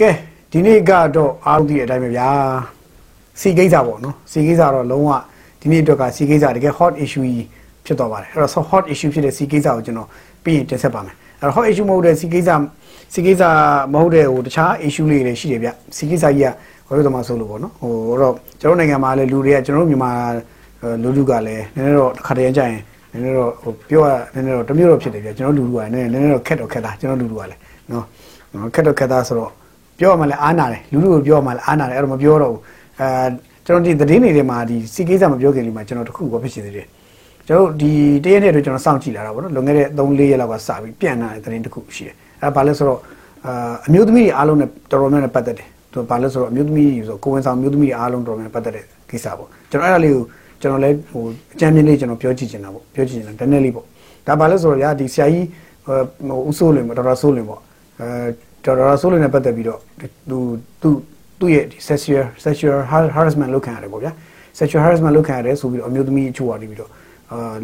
ကဲဒီနေ့ကတော့အားလုံးဒီအတိုင်းပဲဗျာစီကိစ္စပေါ့နော်စီကိစ္စတော့လုံးဝဒီနေ့အတွက်ကစီကိစ္စတကယ် hot issue ကြီးဖြစ်သွားပါတယ်အဲ့တော့ hot issue ဖြစ်တဲ့စီကိစ္စကိုကျွန်တော်ပြီးရင်တင်ဆက်ပါမယ်အဲ့တော့ hot issue မဟုတ်တဲ့စီကိစ္စစီကိစ္စမဟုတ်တဲ့ဟိုတခြား issue လေးတွေရှိတယ်ဗျစီကိစ္စကြီးကဘာလို့သမားဆိုလို့ပေါ့နော်ဟိုတော့ကျွန်တော်နိုင်ငံမှာလည်းလူတွေကကျွန်တော်တို့မြန်မာလူလူကလည်းနည်းနည်းတော့တစ်ခါတည်းကြရင်နည်းနည်းတော့ဟိုပြောရနည်းနည်းတော့တမျိုးတော့ဖြစ်တယ်ဗျကျွန်တော်လူလူကလည်းနည်းနည်းတော့ခက်တော့ခက်တာကျွန်တော်လူလူကလည်းနော်ခက်တော့ခက်တာဆိုတော့ ပြောမှလည်းအားနာတယ်လူလူကိုပြောမှလည်းအားနာတယ်အဲ့တော့မပြောတော့ဘူးအဲကျွန်တော်ဒီသတင်းတွေထဲမှာဒီစီကိစ္စမပြောခင်လေးမှာကျွန်တော်တခုဘာဖြစ်ရှိသေးတယ်ကျွန်တော်ဒီတရက်နေ့တော့ကျွန်တော်စောင့်ကြည့်လာတာပေါ့နော်လွန်ခဲ့တဲ့3-4ရက်လောက်ကစပြီးပြန်လာတဲ့သတင်းတခုရှိတယ်အဲဘာလဲဆိုတော့အာအမျိုးသမီးတွေအားလုံးနဲ့တော်တော်များများပတ်သက်တယ်သူဘာလဲဆိုတော့အမျိုးသမီးတွေဆိုကိုဝင်ဆောင်အမျိုးသမီးတွေအားလုံးတော်တော်များပတ်သက်တဲ့ကိစ္စပေါ့ကျွန်တော်အဲ့ဒါလေးကိုကျွန်တော်လည်းဟိုအကြမ်းမြင့်လေးကျွန်တော်ပြောကြည့်ချင်တာပေါ့ပြောကြည့်ချင်တာတနေ့လေးပေါ့ဒါဘာလဲဆိုတော့ညာဒီဆရာကြီးဟိုဦးစိုးလင်ပေါ့ဒေါက်တာစိုးလင်ပေါ့အဲ ဒေါက်တာဆိုးလေးနဲ့ပတ်သက်ပြီးတော့သူသူသူ့ရဲ့ sexual sexual harassment လုပ်ခံရတယ်ပေါ့ဗျာ sexual harassment လုပ်ခံရတယ်ဆိုပြီးတော့အမျိုးသမီးအချို့ကနေပြီးတော့အာ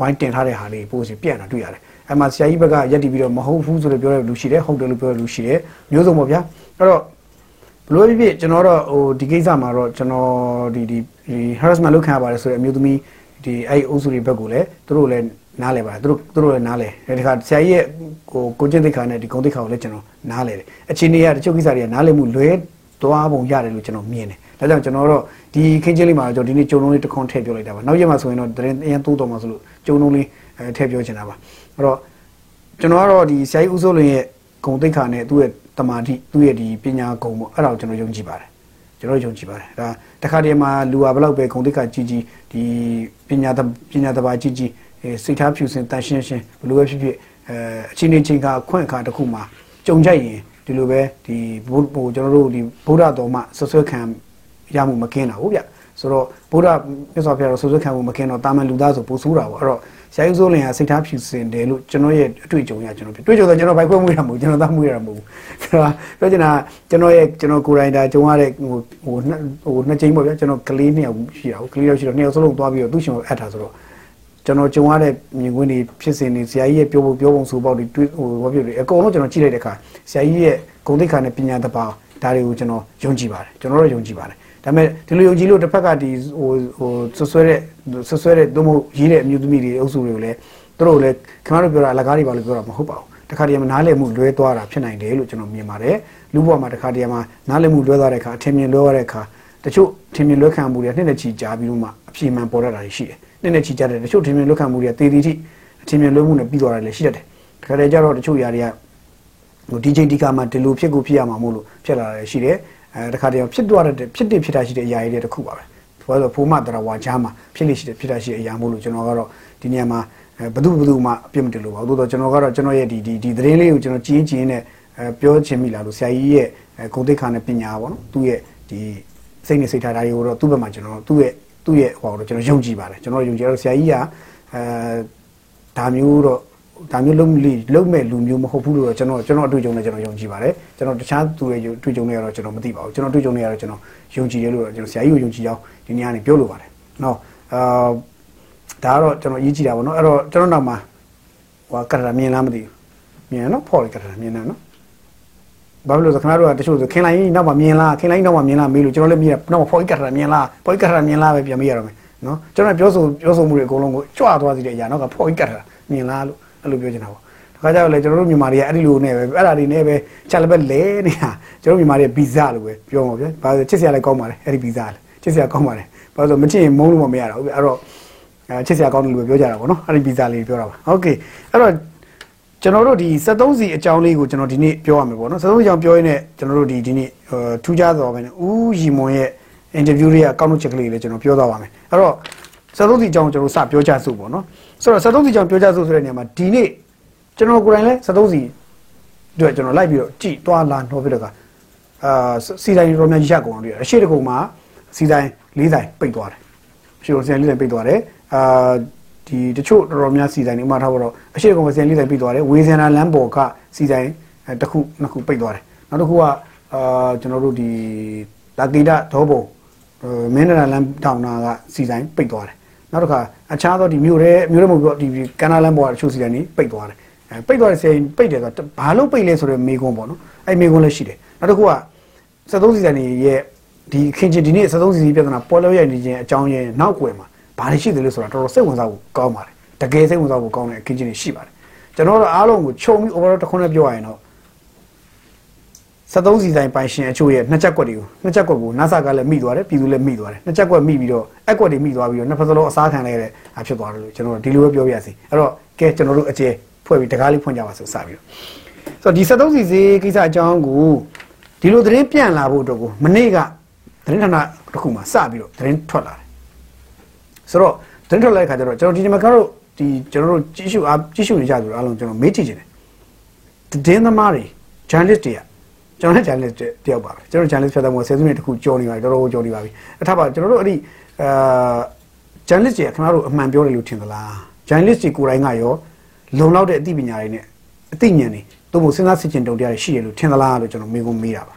ဝိုင်းတင်ထားတဲ့ဟာလေးပို့စီပြန့်တာတွေ့ရတယ်အဲ့မှာဆရာကြီးဘက်ကရက်တည်ပြီးတော့မဟုတ်ဘူးဆိုလို့ပြောတဲ့လူရှိတယ်ဟုတ်တယ်လို့ပြောတဲ့လူရှိတယ်မျိုးစုံပေါ့ဗျာအဲ့တော့ဘလို့ဖြစ်ဖြစ်ကျွန်တော်တော့ဟိုဒီကိစ္စမှာတော့ကျွန်တော်ဒီဒီ harassment လုပ်ခံရပါတယ်ဆိုတဲ့အမျိုးသမီးဒီအဲ့အုပ်စုတွေဘက်ကိုလည်းသူတို့လည်း နားလဲပါတယ်သူတို့သူတို့လည်းနားလဲဒီခါဆရာကြီးရဲ့ကိုကိုကျင့်သိက္ခာနဲ့ဒီဂုဏ်သိက္ခာကိုလည်းကျွန်တော်နားလဲတယ်အချင်းတွေကတချို့ကိစ္စတွေကနားလဲမှုလွဲသွားပုံရတယ်လို့ကျွန်တော်မြင်တယ်ဒါကြောင့်ကျွန်တော်တော့ဒီခင်းချင်းလေးမှာကျွန်တော်ဒီနေ့ကျုံလုံးလေးတစ်ခွန်းထည့်ပြောလိုက်တာပါနောက်ရက်မှာဆိုရင်တော့တရင်အရင်တိုးတော်မှာဆိုလို့ကျုံလုံးလေးအဲထည့်ပြောချင်တာပါအဲ့တော့ကျွန်တော်ကတော့ဒီဆရာကြီးဦးစိုးလင်ရဲ့ဂုဏ်သိက္ခာနဲ့သူ့ရဲ့တမာတိသူ့ရဲ့ဒီပညာဂုဏ်ပေါ့အဲ့ဒါကိုကျွန်တော်ယုံကြည်ပါတယ်ကျွန်တော်ယုံကြည်ပါတယ်ဒါတခါတည်းမှာလူဟာဘလောက်ပဲဂုဏ်သိက္ခာကြီးကြီးဒီပညာပညာတဘာကြီးကြီး စိတ်ထားဖြူစင်တန်ရှင်းရှင်းဘလို့ပဲဖြစ်ဖြစ်အဲအချင်းချင်းချင်းကအခွင့်အခါတစ်ခုမှာကြုံကြိုက်ရင်ဒီလိုပဲဒီဘုဟိုကျွန်တော်တို့ဒီဗုဒ္ဓတော်မှာဆွဆွခံရမှုမကင်းတာဟုတ်ဗျဆိုတော့ဗုဒ္ဓမြတ်စွာဘုရားတော်ဆွဆွခံမှုမကင်းတော့တာမန်လူသားဆိုပိုဆိုးတာပေါ့အဲ့တော့ဆရာကြီးစိုးလင်ကစိတ်ထားဖြူစင်တယ်လို့ကျွန်တော်ရဲ့အတွေ့အကြုံရကျွန်တော်တွေ့ကြုံတော့ကျွန်တော်ဘိုက်ခွဲမှုရမှာမဟုတ်ကျွန်တော်သားမှုရမှာမဟုတ်ဘူးဆိုတော့ပြောချင်တာကျွန်တော်ရဲ့ကျွန်တော်ကိုယ်တိုင်ဒါကြုံရတဲ့ဟိုဟိုဟိုနှစ်ချိန်ပေါ့ဗျာကျွန်တော်ကလေးနှစ်ယောက်ရှိတာဟုတ်ကလေးယောက်ရှိတော့နှစ်ယောက်စလုံးသွားပြီးတော့သူ့ရှင်ကိုအပ်တာဆိုတော့ ကျွန်တော်ကြုံရတဲ့မြင်ကွင်းတွေဖြစ်စဉ်တွေဆရာကြီးရဲ့ပြောဖို့ပြောပုံဆိုပေါက်တွေတွေးဟိုဘာဖြစ်လဲအကုန်လုံးကျွန်တော်ကြည့်လိုက်တဲ့အခါဆရာကြီးရဲ့ဂုဏ်သိက္ခာနဲ့ပညာတပါဒါတွေကိုကျွန်တော်ယုံကြည်ပါတယ်ကျွန်တော်တို့ယုံကြည်ပါတယ်ဒါပေမဲ့ဒီလိုယုံကြည်လို့တစ်ဖက်ကဒီဟိုဟိုဆွဆွဲတဲ့ဆွဆွဲတဲ့သို့မဟုတ်ရေးတဲ့အမျိုးသမီးတွေအုပ်စုတွေကိုလည်းသူတို့လည်းခင်ဗျားတို့ပြောတာအလကားတွေပါလို့ပြောတာမဟုတ်ပါဘူးတခါတည်းမှာနားလည်မှုလွဲသွားတာဖြစ်နိုင်တယ်လို့ကျွန်တော်မြင်ပါတယ်လူဘဝမှာတခါတည်းမှာနားလည်မှုလွဲသွားတဲ့အခါအထင်မြင်လွဲသွားတဲ့အခါတချို့ထင်မြင်လွဲခံမှုတွေနှစ်နဲ့ချီကြာပြီးတော့မှအပြည့်မှန်ပေါ်တတ်တာရှိတယ် နည်းနည်းချီကြတယ်တချို့ထင်မြင်လွတ်ခံမှုတွေကတေတီတိအထင်မြင်လွတ်မှုနဲ့ပြီးသွားတယ်လည်းရှိတတ်တယ်တခါတည်းကျတော့တချို့ຢာတွေကဟိုဒီချိန်ဒီကမှဒီလိုဖြစ်ကိုဖြစ်ရမှာမို့လို့ဖြစ်လာတယ်ရှိတယ်အဲတခါတည်းဖြစ်သွားတဲ့ဖြစ်တည်ဖြစ်တာရှိတဲ့အရာတွေတခုပါပဲဘာလို့ဖိုးမတရဝါချားမှာဖြစ်နေရှိတဲ့ဖြစ်တာရှိတဲ့အရာမို့လို့ကျွန်တော်ကတော့ဒီနေရာမှာဘသူဘသူမှအပြစ်မတင်လို့ပါဘူးသို့တော့ကျွန်တော်ကတော့ကျွန်တော်ရဲ့ဒီဒီဒီသတင်းလေးကိုကျွန်တော်ကြည်ကြည်နဲ့ပြောချင်မိလာလို့ဆရာကြီးရဲ့ဂုဏ်သိက္ခာနဲ့ပညာပေါ့နော်သူ့ရဲ့ဒီစိတ်နဲ့စိတ်ထားတာတွေကိုတော့သူ့ဘက်မှာကျွန်တော်သူ့ရဲ့ သူ့ရဲ့ဟိုတော့ကျွန်တော်ယုံကြည်ပါတယ်ကျွန်တော်ယုံကြည်တော့ဆရာကြီးကအဲဒါမျိုးတော့ဒါမျိုးလုံးလီလုံးမဲ့လူမျိုးမဟုတ်ဘူးလို့တော့ကျွန်တော်ကျွန်တော်အတွေ့အကြုံနဲ့ကျွန်တော်ယုံကြည်ပါတယ်ကျွန်တော်တခြားသူတွေအတွေ့အကြုံတွေကတော့ကျွန်တော်မသိပါဘူးကျွန်တော်အတွေ့အကြုံတွေကတော့ကျွန်တော်ယုံကြည်တယ်လို့တော့ကျွန်တော်ဆရာကြီးကိုယုံကြည်အောင်ဒီနေ့ကနေပြောလိုပါတယ်နော်အာဒါကတော့ကျွန်တော်ရေးကြည့်တာပေါ့နော်အဲ့တော့ကျွန်တော်နောက်မှာဟိုကရတာမြင်လားမသိဘူးမြင်နော်ဖော်ရကရတာမြင်တယ်နော် ဘာလို့လဲဆိုခင်ဗျားတို့ကတချို့ဆိုခင်လိုင်းကြီးနောက်မှာမြင်လားခင်လိုင်းနောက်မှာမြင်လားမေးလို့ကျွန်တော်လည်းမြင်နောက်မှာဖော်ကြီးကတ်တာမြင်လားဖော်ကြီးကတ်တာမြင်လားပဲပြန်မေးရတော့မယ်နော်ကျွန်တော်ပြောဆိုပြောဆိုမှုတွေအကုန်လုံးကိုကြွသွားစီတဲ့အရာနောက်ကဖော်ကြီးကတ်တာမြင်လားလို့အဲ့လိုပြောချင်တာပေါ့တခါကျတော့လေကျွန်တော်တို့မြန်မာတွေကအဲ့ဒီလိုနဲ့ပဲအဲ့ဒါတွေနဲ့ပဲချက်လက်ပဲလဲနေတာကျွန်တော်မြန်မာတွေကဗီဇလို့ပဲပြောမှာဗျာဘာလို့ချစ်စရာလည်းကောင်းပါလေအဲ့ဒီဗီဇလေချစ်စရာကောင်းပါလေဘာလို့မချစ်ရင်မုန်းလို့မမရတော့ဘူးအဲ့တော့အဲချစ်စရာကောင်းတယ်လို့ပဲပြောကြတာပေါ့နော်အဲ့ဒီဗီဇလေးပြောတာပါโอเคအဲ့တော့ ကျွန်တော်တို့ဒီ73စီအကြောင်းလေးကိုကျွန်တော်ဒီနေ့ပြောရမယ်ပေါ့နော်73စီအကြောင်းပြောရင်းနဲ့ကျွန်တော်တို့ဒီဒီနေ့ထူးခြားတော်ပဲနဲ့ဦးရီမွန်ရဲ့ interview လေးကကောက်နှုတ်ချက်ကလေးလေးကျွန်တော်ပြောသွားပါမယ်အဲ့တော့73စီအကြောင်းကျွန်တော်စပြောကြစို့ပေါ့နော်ဆိုတော့73စီအကြောင်းပြောကြစို့ဆိုတဲ့နေရာမှာဒီနေ့ကျွန်တော်ကိုယ်တိုင်လဲ73စီတို့ကျွန်တော်လိုက်ပြီးတော့ကြည်သွားလာနှောပြတော့ကအာစီတိုင်းရောများရက်ကုန်အောင်တွေ့ရတယ်အရှိတကုံမှာစီတိုင်း၄တိုင်းပိတ်သွားတယ်ရှိတော့စီတိုင်း၄တိုင်းပိတ်သွားတယ်အာ ဒီတချို့တော်တော်များစီတိုင်းဥမာထားတော့အရှိကောင်စီတိုင်းလေးတိုင်းပိတ်သွားတယ်ဝေဇန်နာလမ်းပေါ်ကစီတိုင်းတစ်ခုနှစ်ခုပိတ်သွားတယ်နောက်တစ်ခုကအာကျွန်တော်တို့ဒီတာကိဒဒေါဘုံမင်းနာလမ်းတောင်နာကစီတိုင်းပိတ်သွားတယ်နောက်တစ်ခါအခြားသောဒီမြို့ရဲမြို့ရဲမဟုတ်ဘူးဒီကန္နာလမ်းပေါ်ကတချို့စီတိုင်းနေပိတ်သွားတယ်အဲပိတ်သွားတဲ့စိန်ပိတ်တယ်ဆိုတော့ဘာလို့ပိတ်လဲဆိုတော့မေကွန်းပေါ့နော်အဲ့မေကွန်းလည်းရှိတယ်နောက်တစ်ခုက73စီဆိုင်တွေရဲ့ဒီခင်ချင်ဒီနေ့73စီစီပြဿနာပေါ်လို့ရနေခြင်းအကြောင်းရင်းနောက်ွယ်မှာ ဘာတွေရှိတယ်လဲဆိုတာတော်တော်စိတ်ဝင်စားဖို့ကောင်းပါတယ်တကယ်စိတ်ဝင်စားဖို့ကောင်းတဲ့ခင်ချင်တွေရှိပါတယ်ကျွန်တော်တို့အားလုံးကိုခြုံပြီး overall တစ်ခုနဲ့ပြောရရင်တော့73စီဆိုင်ပိုင်ရှင်အချို့ရဲ့နှစ်ချက်ကွက်တွေကိုနှစ်ချက်ကွက်ကို NASA ကလည်းမိသွားတယ်ပြည်သူလည်းမိသွားတယ်နှစ်ချက်ကွက်မိပြီးတော့အက်ကွက်တွေမိသွားပြီးတော့နှစ်ဖက်စလုံးအစားခံလိုက်ရတဲ့အဖြစ်သွားတယ်လို့ကျွန်တော်တို့ဒီလိုပဲပြောပြရစီအဲ့တော့ကဲကျွန်တော်တို့အကျေဖွဲ့ပြီးတကားလေးဖွင့်ကြပါစို့စပြီးတော့ဆိုတော့ဒီ73စီစီကိစ္စအကြောင်းကိုဒီလိုသတင်းပြန့်လာဖို့အတွက်ကိုမနေ့ကသတင်းဌာနတစ်ခုမှာစပြီးတော့သတင်းထွက်လာတယ် ဆိုတော့သတင်းထွက်လာတဲ့ခါကျတော့ကျွန်တော်ဒီနေ့မှာကတော့ဒီကျွန်တော်တို့ကြည့်ရှုအားကြည့်ရှုနေကြသူအားလုံးကျွန်တော်မေးကြည့်ချင်တယ်သတင်းသမားတွေ journalist တွေကကျွန်တော်လည်း journalist တယောက်ပါပဲကျွန်တော် journalist ဖြစ်တဲ့မို့ဆယ်စုနှစ်တခုကြော်နေပါပြီတော်တော်ကြော်နေပါပြီအထပ်ပါကျွန်တော်တို့အဲ့ဒီအာ journalist တွေကခင်ဗျားတို့အမှန်ပြောတယ်လို့ထင်သလား journalist တွေကိုယ်တိုင်ကရောလုံလောက်တဲ့အသိပညာတွေနဲ့အသိဉာဏ်တွေတို့မို့စဉ်းစားစစ်ကျင်တုံတရားတွေရှိရလို့ထင်သလားလို့ကျွန်တော်မေးခွန်းမေးတာပါ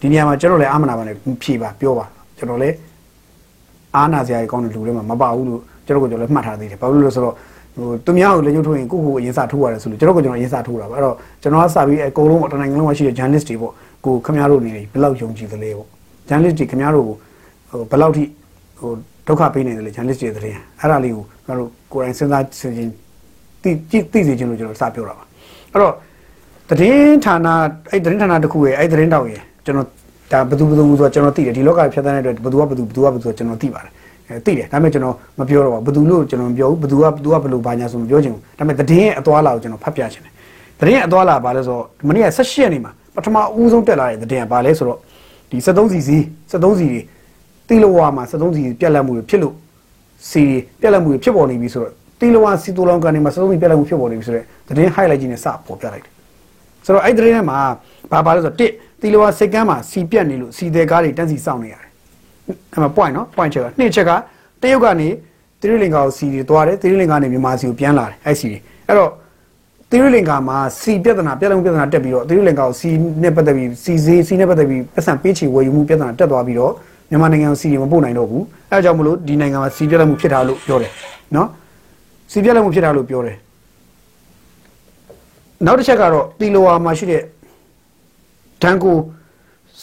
ဒီနေရာမှာကျွန်တော်လည်းအာမနာပါနဲ့ဖြေပါပြောပါကျွန်တော်လည်း အားနာစရာကြီးကောင်းတဲ့လူတွေမှာမပါဘူးလို့ကျွန်တော်ကကျွန်တော်လည်းမှတ်ထားသေးတယ်ဘာလို့လဲဆိုတော့ဟိုသူများကိုလက်ညှိုးထိုးရင်ကိုယ့်ကိုယ်အရင်စထိုးရတယ်ဆိုလို့ကျွန်တော်ကကျွန်တော်အရင်စထိုးတာပါအဲ့တော့ကျွန်တော်ကစပြီးအကုန်လုံးတနိုင်ငံလုံးမှာရှိတဲ့ journalist တွေပေါ့ကိုခင်ဗျားတို့နေဘယ်လောက်ယုံကြည်သလဲပေါ့ journalist တွေခင်ဗျားတို့ဟိုဘယ်လောက်ထိဟိုဒုက္ခပေးနေတယ်လေ journalist တွေတဲ့အဲ့ဒါလေးကိုကျွန်တော်တို့ကိုယ်တိုင်စဉ်းစားဆင်ခြင်သိသိစေချင်လို့ကျွန်တော်စပြောတာပါအဲ့တော့သတင်းဌာနအဲ့သတင်းဌာနတစ်ခုရဲ့အဲ့သတင်းတောက်ရဲ့ကျွန်တော် ဒါဘသူဘသူဆိုတော့ကျွန်တော်သိတယ်ဒီလောကဖြတ်သန်းတဲ့အတွက်ဘသူကဘသူဘသူကဘသူဆိုကျွန်တော်သိပါတယ်အဲသိတယ်ဒါပေမဲ့ကျွန်တော်မပြောတော့ဘူးဘသူလို့ကျွန်တော်မပြောဘူးဘသူကဘသူကဘလို့ဘာညာဆိုမပြောချင်ဘူးဒါပေမဲ့တည်င်းအသွာလာကိုကျွန်တော်ဖတ်ပြချင်တယ်တည်င်းအသွာလာဘာလဲဆိုတော့မနေ့က16ရက်နေ့မှာပထမဦးဆုံးတက်လာတဲ့တည်င်းကဘာလဲဆိုတော့ဒီ73စီစီ73စီတွေတိလဝါမှာ73စီပြက်လက်မှုတွေဖြစ်လို့စီပြက်လက်မှုတွေဖြစ်ပေါ်နေပြီဆိုတော့တိလဝါစီတူလောင်ကန်နေမှာ73စီပြက်လက်မှုဖြစ်ပေါ်နေပြီဆိုတော့တည်င်း highlight ကြီးနဲ့စပေါ်ပြလိုက်တယ်ဆိုတော့အဲ့ဒီတည်င်းထဲမှာဘာပါလဲဆိုတော့1 သီလဝါစိတ်ကမ်းမှာစီပြက်နေလို့စီတဲ့ကားတွေတန်းစီစောင့်နေရတယ်အဲ့မှာ point နော် point ချက်ကနှစ်ချက်ကတရုတ်ကနေသီရိလင်္ကာကိုစီတွေသွားတယ်သီရိလင်္ကာကနေမြန်မာစီကိုပြန်လာတယ်အဲ့စီအဲ့တော့သီရိလင်္ကာမှာစီပြဿနာပြဿနာပြဿနာတက်ပြီးတော့သီရိလင်္ကာကိုစီနဲ့ပတ်သက်ပြီးစီစေးစီနဲ့ပတ်သက်ပြီးပတ်စံပေးချေဝယ်ယူမှုပြဿနာတက်သွားပြီးတော့မြန်မာနိုင်ငံကိုစီတွေမပို့နိုင်တော့ဘူးအဲအကြောင်းမလို့ဒီနိုင်ငံမှာစီပြဿနာမှုဖြစ်တာလို့ပြောတယ်နော်စီပြဿနာမှုဖြစ်တာလို့ပြောတယ်နောက်တစ်ချက်ကတော့တီလိုဝါမှာရှိတဲ့ ဒန်ကို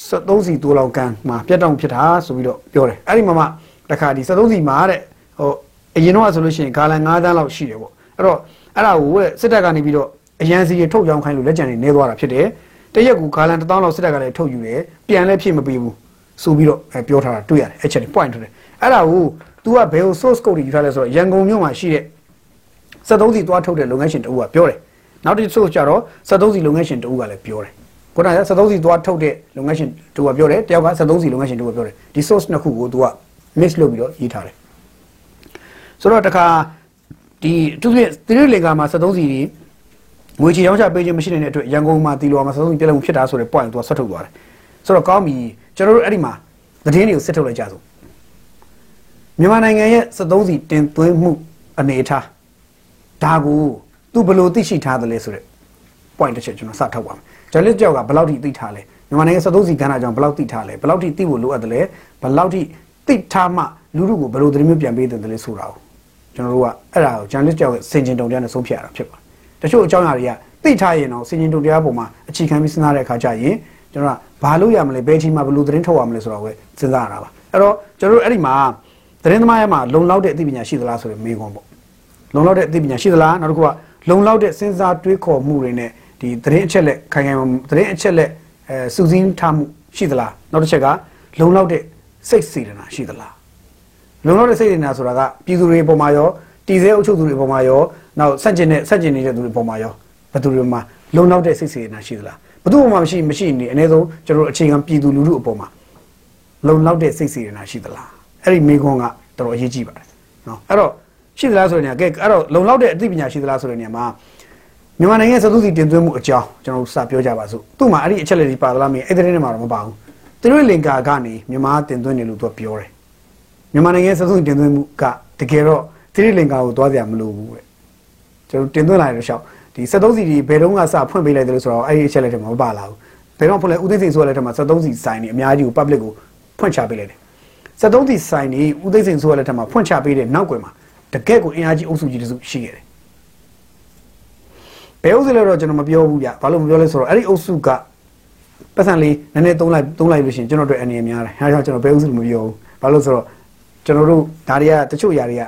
73စီတိုးလောင်ကန်မှာပြတ်တောင်ဖြစ်တာဆိုပြီးတော့ပြောတယ်အဲ့ဒီမှာမှတခါဒီ73စီမှာတဲ့ဟိုအရင်တော့ဆိုလို့ရှိရင်ဂါလန်9တန်းလောက်ရှိတယ်ပေါ့အဲ့တော့အဲ့ဒါကိုတဲ့စစ်တပ်ကနေပြီးတော့အရန်စီရထုတ်ရောင်းခိုင်းလို့လက်ကျန်နေနေသွားတာဖြစ်တယ်တရက်ကူဂါလန်1000လောက်စစ်တပ်ကလည်းထုတ်ယူတယ်ပြန်လည်းဖြစ်မပေးဘူးဆိုပြီးတော့ပြောထားတာတွေ့ရတယ်အဲ့ချက်တွေ point ထုတ်တယ်အဲ့ဒါကို तू ကဘယ်ကို source code တွေယူထားလဲဆိုတော့ရန်ကုန်မြို့မှာရှိတဲ့73စီသွားထုတ်တဲ့လုပ်ငန်းရှင်တဦးကပြောတယ်နောက်တစ် source ကျတော့73စီလုပ်ငန်းရှင်တဦးကလည်းပြောတယ် ခုနက73စီသွားထုတ်တဲ့လုပ်ငန်းရှင်တူကပြောတယ်တယောက်က73စီလုပ်ငန်းရှင်တူကပြောတယ်ဒီ source နှစ်ခုကိုသူက mix လုပ်ပြီးတော့ရေးထားတယ်ဆိုတော့တခါဒီသူပြသီရိလင်္ကာမှာ73စီတွေငွေချေရောင်းချပေးခြင်းမရှိတဲ့အတွက်ရန်ကုန်မှာတီလိုမှာ73စီပြည့်လုံးဖြစ်တာဆိုတဲ့ point သူကဆွတ်ထုတ်သွားတယ်ဆိုတော့ကောင်းပြီကျွန်တော်တို့အဲ့ဒီမှာသတင်းတွေကိုစစ်ထုတ်လိုက်ကြစို့မြန်မာနိုင်ငံရဲ့73စီတင်သွင်းမှုအနေအထားဒါကိုသူဘယ်လိုသိရှိထားသလဲဆိုတဲ့ point တစ်ချက်ကျွန်တော်စထုတ်ပါမယ် ဂျာလစ်ကြောက်ကဘယ်လောက်ထိသိထားလဲမြန်မာနိုင်ငံ73စီကဏ္ဍကြောင့်ဘယ်လောက်သိထားလဲဘယ်လောက်ထိသိဖို့လိုအပ်တယ်လဲဘယ်လောက်ထိသိထားမှလူလူကိုဘယ်လိုသတင်းမျိုးပြန်ပေးတယ်လဲဆိုတာကိုကျွန်တော်တို့ကအဲ့ဒါကိုဂျာလစ်ကြောက်ရဲ့စင်ကျင်တုံတရားနဲ့ဆုံးဖြတ်ရတာဖြစ်ပါတယ်တချို့အကြောင်းအရာတွေကသိထားရင်တော့စင်ကျင်တုံတရားပုံမှာအခြေခံပြီးစဉ်းစားတဲ့အခါကျရင်ကျွန်တော်ကဘာလို့ရမလဲဘယ်အချိန်မှာဘယ်လိုသတင်းထုတ်ရမလဲဆိုတော့ပဲစဉ်းစားရတာပါအဲ့တော့ကျွန်တော်တို့အဲ့ဒီမှာသတင်းသမားရဲ့မှာလုံလောက်တဲ့အသိပညာရှိသလားဆိုတဲ့မေးခွန်းပေါ့လုံလောက်တဲ့အသိပညာရှိသလားနောက်တစ်ခုကလုံလောက်တဲ့စဉ်းစားတွေးခေါ်မှုတွေနဲ့ ဒီသတင်းအချက်လက်ခိုင်ခိုင်သတင်းအချက်လက်အဲစူးစီးထားမှုရှိသလားနောက်တစ်ချက်ကလုံလောက်တဲ့စိတ်စေတနာရှိသလားလုံလောက်တဲ့စိတ်စေတနာဆိုတာကပြည်သူတွေပုံမှာရောတည်ဆဲအုပ်ချုပ်သူတွေပုံမှာရောနောက်ဆက်ကျင်တဲ့ဆက်ကျင်နေတဲ့သူတွေပုံမှာရောဘယ်သူတွေမှာလုံလောက်တဲ့စိတ်စေတနာရှိသလားဘယ်သူမှမရှိမရှိနေအနည်းဆုံးကျွန်တော်တို့အခြေခံပြည်သူလူထုအပေါ်မှာလုံလောက်တဲ့စိတ်စေတနာရှိသလားအဲ့ဒီမိခွန်းကတော်တော်အရေးကြီးပါတယ်နော်အဲ့တော့ရှိသလားဆိုတဲ့နေရာကဲအဲ့တော့လုံလောက်တဲ့အသိပညာရှိသလားဆိုတဲ့နေရာမှာ မြန်မာနိုင်ငံစသုစီတင်သွင်းမှုအကြောင်းကျွန်တော်တို့စပြောကြပါစို့သူ့မှာအဲ့ဒီအချက်လက်တွေပါသလားမင်းအဲ့ဒီထဲမှာတော့မပါဘူးသူတို့လင်ကာကနေမြန်မာတင်သွင်းတယ်လို့သူကပြောတယ်မြန်မာနိုင်ငံစသုစီတင်သွင်းမှုကတကယ်တော့သူတို့လင်ကာကိုသွားကြမလို့ဘူးတဲ့ကျွန်တော်တင်သွင်းလာတဲ့ရှောက်ဒီ73စီဒီဘယ်တော့မှစဖွင့်ပေးလိုက်တယ်လို့ဆိုတော့အဲ့ဒီအချက်လက်တွေမှာမပါလာဘူးဘယ်တော့ဖွင့်လဲဦးသိစိန်ဆိုရတဲ့ထက်မှာ73စီဆိုင်နေအများကြီးကို public ကိုဖွင့်ချပေးလိုက်တယ်73စီဆိုင်နေဦးသိစိန်ဆိုရတဲ့ထက်မှာဖွင့်ချပေးတဲ့နောက်ွယ်မှာတကယ့်ကိုအင်အားကြီးအုပ်စုကြီးတစုရှိခဲ့တယ် ဘဘယ်အုပ်စုလဲတော့ကျွန်တော်မပြောဘူးဗျဘာလို့မပြောလဲဆိုတော့အဲ့ဒီအုပ်စုကပတ်စံလေးနည်းနည်းသုံးလိုက်သုံးလိုက်လို့ရှိရင်ကျွန်တော်တို့အနေနဲ့များတယ်အဲဒါကြောင့်ကျွန်တော်ဘယ်အုပ်စုမပြောဘူးဘာလို့ဆိုတော့ကျွန်တော်တို့ဒါတွေကတချို့ຢာတွေက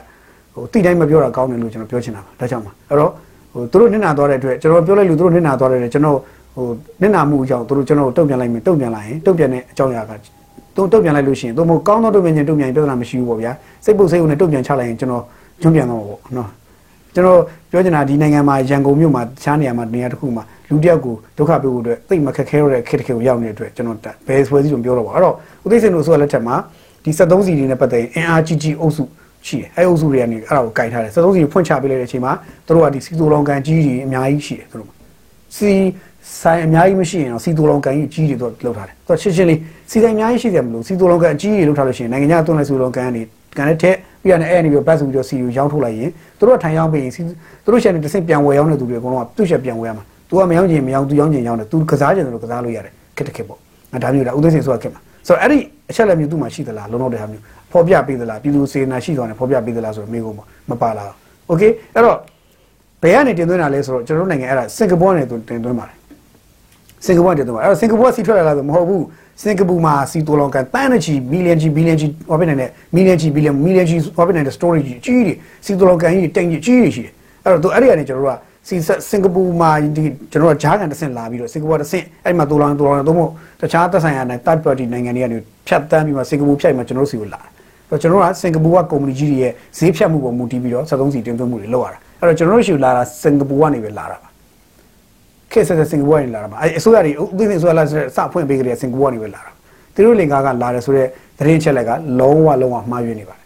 ဟိုတိတိုင်းမပြောတာကောင်းတယ်လို့ကျွန်တော်ပြောချင်တာပါဒါကြောင့်ပါအဲ့တော့ဟိုသူတို့နစ်နာသွားတဲ့အတွက်ကျွန်တော်ပြောလိုက်လို့သူတို့နစ်နာသွားတဲ့အတွက်ကျွန်တော်ဟိုနစ်နာမှုအကြောင်းသူတို့ကျွန်တော်တုံ့ပြန်လိုက်မယ်တုံ့ပြန်လိုက်ရင်တုံ့ပြန်တဲ့အကြောင်းအရာကတုံ့တုံ့ပြန်လိုက်လို့ရှိရင်သူမကောင်းသောတုံ့ပြန်ခြင်းတုံ့ပြန်ရင်ပြဿနာမရှိဘူးပေါ့ဗျာစိတ်ပုတ်စိတ်ုံနဲ့တုံ့ပြန်ချလိုက်ရင်ကျွန်တော်ကျွန်းပြန်တော့ပေါ့နော် ကျွန်တော်ပြောချင်တာဒီနိုင်ငံမှာရန်ကုန်မြို့မှာတခြားနေရာမှာနေရာတစ်ခုမှာလူတစ်ယောက်ကိုဒုက္ခပေးဖို့အတွက်သိမခက်ခဲရတဲ့ခက်ခဲကိုရောက်နေတဲ့အတွက်ကျွန်တော်ဘယ်ဆွဲစည်းလို့ပြောတော့ပါအဲ့တော့ဦးသိန်းစင်တို့ဆိုရလက်ထက်မှာဒီ73စီတွေနဲ့ပတ်သက်ရင်အင်အားကြီးကြီးအုပ်စုရှိတယ်အဲအုပ်စုတွေကနေအဲ့ဒါကိုကင်ထားတယ်73စီဖွင့်ချပေးလိုက်တဲ့အချိန်မှာတို့ကဒီစီတိုလောင်ကန်ကြီးတွေအများကြီးရှိတယ်တို့စီဆိုင်အများကြီးမရှိရင်တော့စီတိုလောင်ကန်ကြီးကြီးတွေတော့လောက်ထားတယ်သူကရှင်းရှင်းလေးစီဆိုင်အများကြီးရှိတယ်မလို့စီတိုလောင်ကန်အကြီးတွေလောက်ထားလို့ရှိရင်နိုင်ငံခြားသွင်းတဲ့စီတိုလောင်ကန်ကနေကန်တဲ့ထက် ပြီးရတယ်အဲ့အနေပြီးဘတ်ဆိုပြီးတော့စီကိုရောင်းထုတ်လိုက်ရင်တို့ကထိုင်ရောင်းပြီးရင်တို့ရှယ်နေတစ်ဆင့်ပြန်ဝယ်ရောင်းတဲ့သူတွေအကုန်လုံးကသူ့ရှယ်ပြန်ဝယ်ရမှာ။ तू ကမရောင်းချင်မရောင်း तू ရောင်းချင်ရောင်းတယ် तू ကစားချင်တယ်လို့ကစားလို့ရတယ်ခက်တခက်ပေါ့။အဲဒါမျိုးလားဥသိစင်ဆိုတာခက်မှာ။ဆိုတော့အဲ့ဒီအချက်လက်မျိုးသူ့မှာရှိသလားလုံးလုံးတဲ့ဟာမျိုးဖော်ပြပေးသလားပြည်သူစေနာရှိသွားတယ်ဖော်ပြပေးသလားဆိုတော့မိကုန်မပါလာ။ Okay အဲ့တော့ဘယ်ကနေတင်သွင်းတာလဲဆိုတော့ကျွန်တော်တို့နိုင်ငံအဲ့ဒါစင်ကာပူကနေတင်သွင်းပါတယ်။စင်ကာပူကနေတင်သွင်းပါအဲ့တော့စင်ကာပူကစီထွက်လာလားဆိုမဟုတ်ဘူး။ စင်ကာပူမှာစီတိုလောင်ကန်တန်းချီမီလီယံချီဘီလီယံချီဟောပြနေတဲ့မီလီယံချီဘီလီယံမီလီယံချီဟောပြနေတဲ့ storage ကြီးကြီးတွေစီတိုလောင်ကန်ကြီးတိမ်ကြီးကြီးတွေရှိတယ်။အဲ့တော့သူအဲ့ဒီကနေကျွန်တော်တို့ကစီစင်ကာပူမှာဒီကျွန်တော်တို့ဂျားကန်တစ်ဆင့်လာပြီးတော့စင်ကာပူတစ်ဆင့်အဲ့မှာတူလောင်တူလောင်တော့မဟုတ်တခြားသက်ဆိုင်ရာနဲ့ third party နိုင်ငံတွေကနေဖြတ်တန်းပြီးမှစင်ကာပူဖြတ်မှကျွန်တော်တို့စီကိုလာတယ်ကျွန်တော်တို့ကစင်ကာပူကကုမ္ပဏီကြီးတွေရဲ့ဈေးဖြတ်မှုပေါ်မူတည်ပြီးတော့73စီတင်သွင်းမှုတွေလုပ်ရတာအဲ့တော့ကျွန်တော်တို့ရှိလာတာစင်ကာပူကနေပဲလာတာပါ ခေတ်ဆက်စင်ကာပူကနေလာတာပါအဲ့အစိုးရတွေဥပဒေအစိုးရလာစဖွင့်ပေးကြတဲ့စင်ကာပူကနေပဲလာတာသူတို့လင်ကားကလာတယ်ဆိုတော့သတင်းချက်လက်ကလုံးဝလုံးဝမှားယွင်းနေပါတယ်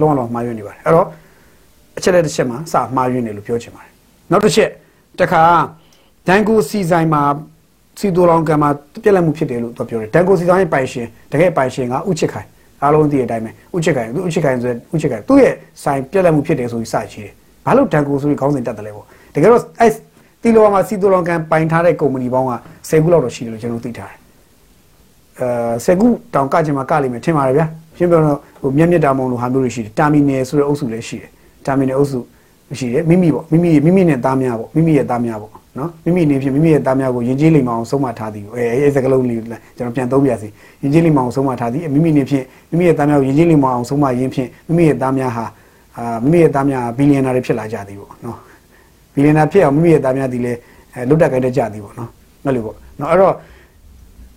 လုံးဝလုံးဝမှားယွင်းနေပါတယ်အဲ့တော့အချက်လက်တစ်ချက်မှာစမှားယွင်းနေလို့ပြောချင်ပါတယ်နောက်တစ်ချက်တခါဒန်ကိုစီဆိုင်မှာစီတိုလောင်ကံမှာပြက်လက်မှုဖြစ်တယ်လို့သူပြောတယ်ဒန်ကိုစီဆိုင်ရဲ့ပိုင်ရှင်တကယ်ပိုင်ရှင်ကဥချစ်ခိုင်အားလုံးသိတဲ့အတိုင်းပဲဥချစ်ခိုင်သူဥချစ်ခိုင်ဆိုဥချစ်ခိုင်သူ့ရဲ့ဆိုင်ပြက်လက်မှုဖြစ်တယ်ဆိုပြီးစရှိတယ်ဘာလို့ဒန်ကိုဆိုပြီးခေါင်းစဉ်တက်တယ်လဲပေါ့တကယ်တော့အဲ တီလိုမှာစီတိုလောင်ကံပိုင်ထားတဲ့ကုမ္ပဏီပေါင်းက10ခုလောက်တော့ရှိတယ်လို့ကျွန်တော်သိထားတယ်အဲ10ခုတောင်ကချင်မှာကလိမ့်မယ်ထင်ပါတယ်ဗျာရှင်းပြောတော့ဟိုမျက်မြက်တာမုံလိုဟာမျိုးတွေရှိတယ်တာမီနယ်ဆိုတဲ့အုပ်စုလည်းရှိတယ်တာမီနယ်အုပ်စုမရှိတယ်မိမိပေါ့မိမိမိမိနဲ့သားများပေါ့မိမိရဲ့သားများပေါ့နော်မိမိအနေဖြင့်မိမိရဲ့သားများကိုယဉ်ကျေးလိမ္မာအောင်ဆုံးမထားသည်အဲအဲစကလုံးလေးကျွန်တော်ပြန်သုံးပြစီယဉ်ကျေးလိမ္မာအောင်ဆုံးမထားသည်မိမိအနေဖြင့်မိမိရဲ့သားများကိုယဉ်ကျေးလိမ္မာအောင်ဆုံးမရင်းဖြင့်မိမိရဲ့သားများဟာအာမိမိရဲ့သားများဘီလီယံနာတွေဖြစ်လာကြသည်ပေါ့နော်ဘီ လီယံနာဖြစ်အောင်မိမိရဲ့သားများဒီလေအဲလွတ်တက်ကြတဲ့ကြသည်ပေါ့နော်အဲ့လိုပေါ့နော်အဲ့တော့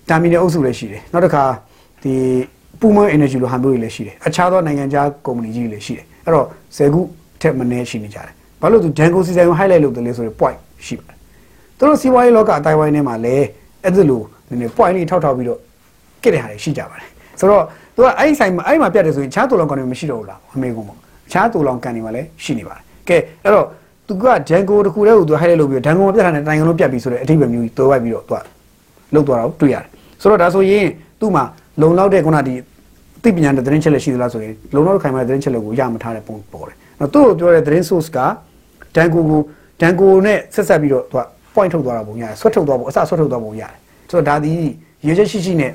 တာမီနယ်အုပ်စုလည်းရှိတယ်နောက်တစ်ခါဒီပူမန် energy လိုဟာမျိုးတွေလည်းရှိတယ်အခြားသောနိုင်ငံခြားကုမ္ပဏီကြီးတွေလည်းရှိတယ်အဲ့တော့ဆယ်ခုထက်မနည်းရှိနေကြတယ်ဘာလို့သူ Django စီစဉ်ကို highlight လုပ်တယ်လဲဆိုရင် point ရှိပါတယ်သူတို့စီးပွားရေးလောကအတိုင်းဝိုင်းထဲမှာလည်းအဲ့ဒါလိုနည်းနည်း point လေးထောက်ထောက်ပြီးတော့ကစ်တဲ့ဟာတွေရှိကြပါတယ်ဆိုတော့သူကအဲ့ဒီဆိုင်မှာအဲ့ဒီမှာပြတ်တယ်ဆိုရင်ခြားတူလောင်ကန်တွေမရှိတော့ဘူးလားအမေကုန်းပေါ့ခြားတူလောင်ကန်တွေမှာလည်းရှိနေပါတယ်ကဲအဲ့တော့ သူက Django တခုတည်းကိုသူ highlight လုပ်ပြီးတော့ Django မှာပြတ်ထားတဲ့တိုင်းကလုံးပြတ်ပြီးဆိုတဲ့အထိပ္ပယ်မျိုးကြီးတွဲဝိုက်ပြီးတော့သူကလုတ်သွားတာကိုတွေ့ရတယ်ဆိုတော့ဒါဆိုရင်သူ့မှာလုံလောက်တဲ့ခုနဒီသိပညာတဲ့သတင်းချက်လက်ရှိသလားဆိုရင်လုံလောက်တဲ့ခိုင်မာတဲ့သတင်းချက်လက်ကိုရမထားတဲ့ပုံပေါ်တယ်နော်သူ့ကိုပြောတဲ့သတင်း source ကဒန်ကိုကိုဒန်ကိုနဲ့ဆက်ဆက်ပြီးတော့သူက point ထုတ်သွားတာပုံရတယ်ဆွတ်ထုတ်သွားပုံအစဆွတ်ထုတ်သွားပုံရတယ်ဆိုတော့ဒါဒီရေချက်ရှိရှိနဲ့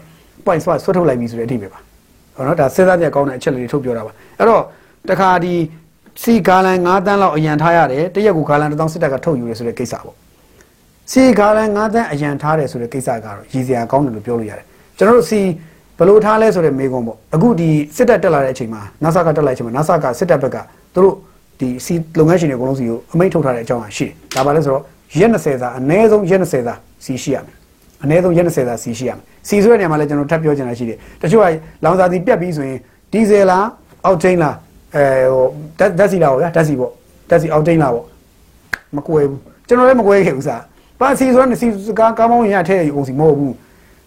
point ဆွတ်ဆွတ်ထုတ်လိုက်ပြီဆိုတဲ့အဓိပ္ပာယ်ပါဟောနော်ဒါစဉ်းစားကြကောင်းတဲ့အချက်လေးတွေထုတ်ပြောတာပါအဲ့တော့တခါဒီ စီဂါလန်9တန်းလောက်အရန်ထားရတယ်တရက်ကူဂါလန်1000စစ်တပ်ကထုတ်ယူရဆိုတဲ့ကိစ္စပေါ့စီဂါလန်9တန်းအရန်ထားတယ်ဆိုတဲ့ကိစ္စကတော့ရည်စရာကောင်းတယ်လို့ပြောလို့ရတယ်ကျွန်တော်တို့စီဘလို့ထားလဲဆိုတဲ့မေးခွန်းပေါ့အခုဒီစစ်တပ်တက်လာတဲ့အချိန်မှာ NASA ကတက်လာတဲ့အချိန်မှာ NASA ကစစ်တပ်ဘက်ကသူတို့ဒီစီလုပ်ငန်းရှင်တွေအကုန်လုံးစီကိုအမိန့်ထုတ်ထားတဲ့အကြောင်းအရာရှိတယ်ဒါပါလဲဆိုတော့ရက်20စာအနည်းဆုံးရက်20စာစီရှိရမယ်အနည်းဆုံးရက်20စာစီရှိရမယ်စီဆိုတဲ့နေရာမှာလည်းကျွန်တော်ထပ်ပြောချင်တာရှိတယ်တချို့ကလောင်စာစီပြတ်ပြီးဆိုရင်ဒီဇယ်လားအောက်တိန်လား အဲဟိုဓာတ်စီလားပေါ့ဗျာဓာတ်စီပေါ့ဓာတ်စီအောက်တိန်လားပေါ့မကွဲဘူးကျွန်တော်လည်းမကွဲခဲ့ဘူးစားပါစီဆိုတော့စီကားကားမောင်းရထဲအောင်စီမဟုတ်ဘူး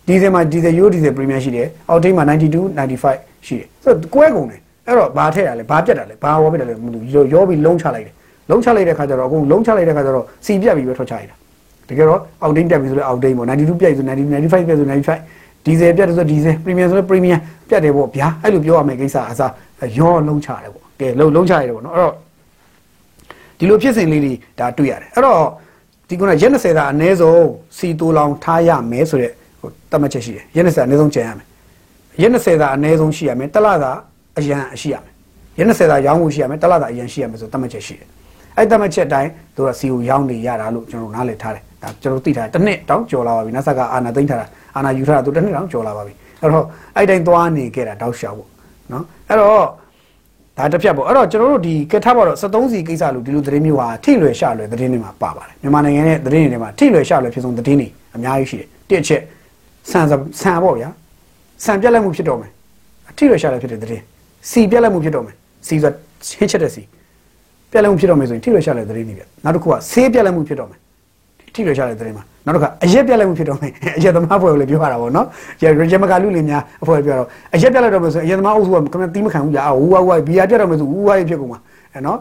ဒီဇယ်မှာဒီဇယ်ရိုးဒီဇယ်ပရီမီယံရှိတယ်အောက်တိန်မှာ92 95ရှိတယ်ဆိုတော့ကွဲကုန်တယ်အဲ့တော့ဘာထည့်ရလဲဘာပြတ်တာလဲဘာဝေါ်ပြတ်တယ်လဲမလို့ရောပြီးလုံးချလိုက်တယ်လုံးချလိုက်တဲ့ခါကျတော့အကုန်လုံးချလိုက်တဲ့ခါကျတော့စီပြတ်ပြီးပဲထွက်ချလိုက်တာတကယ်တော့အောက်တိန်တက်ပြီဆိုလဲအောက်တိန်ပေါ့92ပြတ်ဆို90 95ပြတ်ဆို95 ဒီဇယ်ပြတ်ဆိုဒီဇယ်ပရီမီယံဆိုလဲပရီမီယံပြတ်တယ်ပေါ့ဗျာအဲ့လိုပြောရမယ်ကိစ္စအစားရောလုံးချတယ်ပေါ့ကဲလုံးလုံးချရတယ်ပေါ့နော်အဲ့တော့ဒီလိုဖြစ်စဉ်လေးတွေဒါတွေ့ရတယ်အဲ့တော့ဒီကုနာရက်20သာအနည်းဆုံးစီတိုလောင်ထားရမယ်ဆိုတဲ့ဟိုတတ်မှတ်ချက်ရှိတယ်ရက်20အနည်းဆုံးကျန်ရမယ်ရက်20သာအနည်းဆုံးရှိရမယ်တစ်လသာအရန်ရှိရမယ်ရက်20သာရောင်းမှုရှိရမယ်တစ်လသာအရန်ရှိရမယ်ဆိုတတ်မှတ်ချက်ရှိတယ်အဲ့တတ်မှတ်ချက်တိုင်းသူသူကစီကိုရောင်းနေရတာလို့ကျွန်တော်နားလည်ထားတယ်ဒါကျွန်တော်သိထားတယ်တစ်နှစ်တောင်ကြော်လာပါပြီနတ်ဆက်ကအာနာသိမ့်ထားတာ အာနာယူထားတာသူတစ်နှစ်တောင်ကြော်လာပါပြီအဲ့တော့အဲ့တိုင်းသွားနေခဲ့တာတောက်လျှောက်ပေါ့နော်အဲ့တော့ဒါတစ်ဖြတ်ပေါ့အဲ့တော့ကျွန်တော်တို့ဒီကထားပါတော့73စီကိစ္စလို့ဒီလိုသတင်းမျိုးဟာထိလွယ်ရှလွယ်သတင်းတွေမှာပါပါတယ်မြန်မာနိုင်ငံရဲ့သတင်းတွေမှာထိလွယ်ရှလွယ်ဖြစ်ဆုံးသတင်းတွေအများကြီးရှိတယ်တစ်အချက်ဆန်ဆန်ပေါ့ဗျာဆန်ပြက်လက်မှုဖြစ်တော့မယ်အထိလွယ်ရှလွယ်ဖြစ်တဲ့သတင်းစီပြက်လက်မှုဖြစ်တော့မယ်စီဆိုဟင်းချက်တဲ့စီပြက်လက်မှုဖြစ်တော့မယ်ဆိုရင်ထိလွယ်ရှလွယ်သတင်းတွေဗျနောက်တစ်ခုကဆေးပြက်လက်မှုဖြစ်တော့မယ် ထိလွယ်ရှလွယ်သတင်းမှာနောက်တစ်ခါအရက်ပြက်လက်မှုဖြစ်တော့မယ်အရက်သမားဖွဲ့ကိုလည်းပြောရတာပေါ့နော်ရရမကလူလေးများအဖွဲ့ပြောတော့အရက်ပြက်လက်တော့မယ်ဆိုရင်အရက်သမားအုပ်စုကကမတီးမခံဘူးကြာဟူဝါဝါဘီယာပြက်တော့မယ်ဆိုဟူဝါရေးဖြစ်ကုန်မှာအဲနော်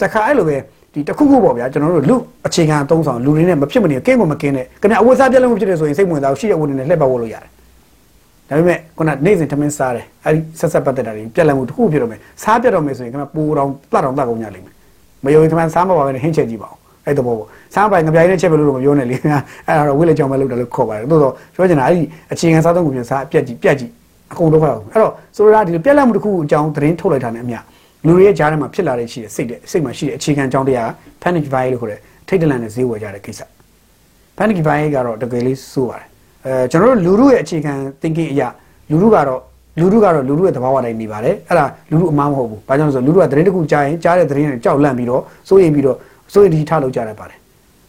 တခါအဲ့လိုပဲဒီတခုခုပေါ့ဗျာကျွန်တော်တို့လူအခြေခံအသုံးဆောင်လူတွေနဲ့မဖြစ်မနေကင်းကိုမကင်းနဲ့ခင်ဗျအဝတ်စားပြက်လက်မှုဖြစ်တယ်ဆိုရင်စိတ်ဝင်စားရှိတဲ့ဝတ်တွေနဲ့လှည့်ပတ်ဝတ်လို့ရတယ်ဒါပေမဲ့ခုနနေ့စဉ်ထမင်းစားတယ်အဲဒီဆက်ဆက်ပတ်သက်တာတွေပြက်လက်မှုတစ်ခုဖြစ်တော့မယ်စားပြက်တော့မယ်ဆိုရင်ခင်ဗျပူတော်ပလတ်တော်တတ်ကုန်ကြလိမ့်မယ်မယုံရင်ခင်ဗျစားမပါဘဲနဲ့ဟင်းချက်ကြည့်ပါဦး အဲ့တော့ပေါ့စားပိုင်ငပြိုင်နဲ့ချက်ပဲလို့တော့မပြောနဲ့လေအဲ့ဒါတော့ဝိလက်ကြောင်ပဲလုပ်တယ်လို့ခေါ်ပါတယ်သို့တော့ပြောချင်တာအဲ့ဒီအခြေခံစားသုံးကုန်ပြင်စားပြက်ကြည့်ပြက်ကြည့်အကုန်တော့ဖတ်အောင်အဲ့တော့ဆိုတော့ဒီပြက်လက်မှုတစ်ခုအကြောင်းသတင်းထုတ်လိုက်တာနဲ့အမျှလူတွေရဲ့ကြားထဲမှာဖြစ်လာတဲ့ရှိတဲ့စိတ်တဲ့စိတ်မှာရှိတဲ့အခြေခံအကြောင်းတရား panic buy လို့ခေါ်တဲ့ထိတ်တလန့်နဲ့ဈေးဝယ်ကြတဲ့ကိစ္စ panic buy ကတော့တကယ်လေးစိုးပါတယ်အဲကျွန်တော်တို့လူလူရဲ့အခြေခံ thinking အရာလူလူကတော့လူလူကတော့လူလူရဲ့သဘာဝတိုင်းနေပါတယ်အဲ့ဒါလူလူအမှားမဟုတ်ဘူးဘာကြောင့်လဲဆိုတော့လူလူကသတင်းတစ်ခုကြားရင်ကြားတဲ့သတင်းတွေကြောက်လန့်ပြီးတော့စိုးရိမ်ပြီးတော့ စိုးရိမ်ဒီထားလောက်ကြရပါတယ်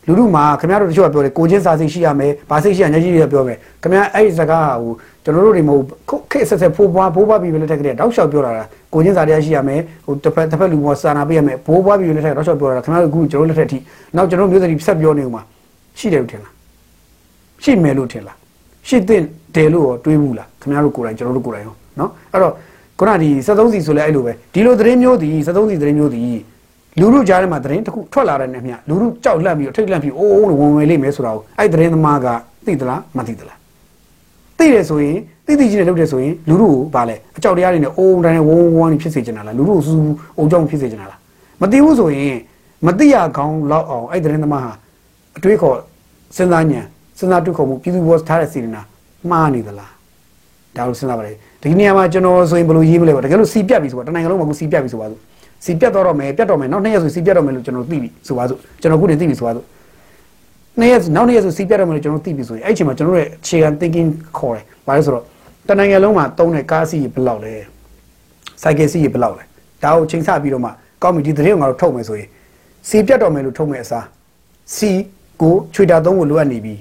လူလူမှာခင်ဗျားတို့တချို့ကပြောတယ်ကိုချင်းစာစိတ်ရှိရမယ်ဗာစိတ်ရှိရညကြီးတွေပြောမယ်ခင်ဗျားအဲ့ဒီစကားဟိုကျွန်တော်တို့တွေမဟုတ်ခက်ဆက်ဆက်ဖိုးပွားဘိုးဘွားပြီးလက်ထက်ကလေးတောက်လျှောက်ပြောတာကိုချင်းစာတရားရှိရမယ်ဟိုတစ်ဖက်တစ်ဖက်လူပေါ်စာနာပေးရမယ်ဘိုးဘွားပြီးလက်ထက်တောက်လျှောက်ပြောတာခင်ဗျားတို့အခုကျွန်တော်လက်ထက်ထိနောက်ကျွန်တော်မျိုးသမီးဆက်ပြောနေဦးမှာရှိတယ်လို့ထင်လားရှိမယ်လို့ထင်လားရှိတဲ့တယ်လို့ရောတွေးဘူးလားခင်ဗျားတို့ကိုယ်တိုင်ကျွန်တော်တို့ကိုယ်တိုင်ရောနော်အဲ့တော့ခုနဒီ73စီဆိုလဲအဲ့လိုပဲဒီလိုသတင်းမျိုးဒီ73စီသတင်းမျိုးဒီ လူလူကြားထဲမှာသတင်းတစ်ခုထွက်လာတဲ့နဲ့မြလူလူကြောက်လန့်ပြီးထိတ်လန့်ပြီးအိုးအိုးလို့ဝင်ဝင်လိမ့်မယ်ဆိုတာကိုအဲ့သတင်းသမားကသိသလားမသိသလားသိတယ်ဆိုရင်သိသိချင်းနဲ့လုပ်တယ်ဆိုရင်လူလူကိုဗာလဲအကြောက်တရားတွေနဲ့အိုးတိုင်းဝုန်းဝန်းဖြစ်စေချင်တာလားလူလူစူးအုံကြောင့်ဖြစ်စေချင်တာလားမသိဘူးဆိုရင်မသိရကောင်းလောက်အောင်အဲ့သတင်းသမားဟာအတွေးခေါ်စဉ်းစားဉာဏ်စဉ်းစားတွေ့ခေါ်မှုပြည်သူဘောထားတဲ့စီရင်နာမှားနေသလားဒါလို့စဉ်းစားပါလေဒီနေရာမှာကျွန်တော်ဆိုရင်ဘယ်လိုရေးမလဲပေါ့တကယ်လို့စီပြတ်ပြီဆိုတော့တနိုင်ငံလုံးမှာအခုစီပြတ်ပြီဆိုပါစို့ စီပြတ်တော့မယ်ပြတ်တော့မယ်နောက်နှစ်ရက်ဆိုစီပြတ်တော့မယ်လို့ကျွန်တော်သိပြီဆိုပါစို့ကျွန်တော်ခုနေသိပြီဆိုပါစို့နှစ်ရက်နောက်နှစ်ရက်ဆိုစီပြတ်တော့မယ်လို့ကျွန်တော်သိပြီဆိုရင်အဲ့အချိန်မှာကျွန်တော်ရဲ့အခြေခံ thinking ခေါ်တယ်ဘာလဲဆိုတော့တနိုင်ငံလုံးမှာသုံးတဲ့ကားစီးဘယ်လောက်လဲစိုက်ကယ်စီးဘယ်လောက်လဲဒါကိုချိန်ဆပြီးတော့မှကောင်းပြီဒီသတင်းကိုငါတို့ထုတ်မယ်ဆိုရင်စီပြတ်တော့မယ်လို့ထုတ်မယ်အစားစီကိုချွေတာသုံးဖို့လိုအပ်နေပြီ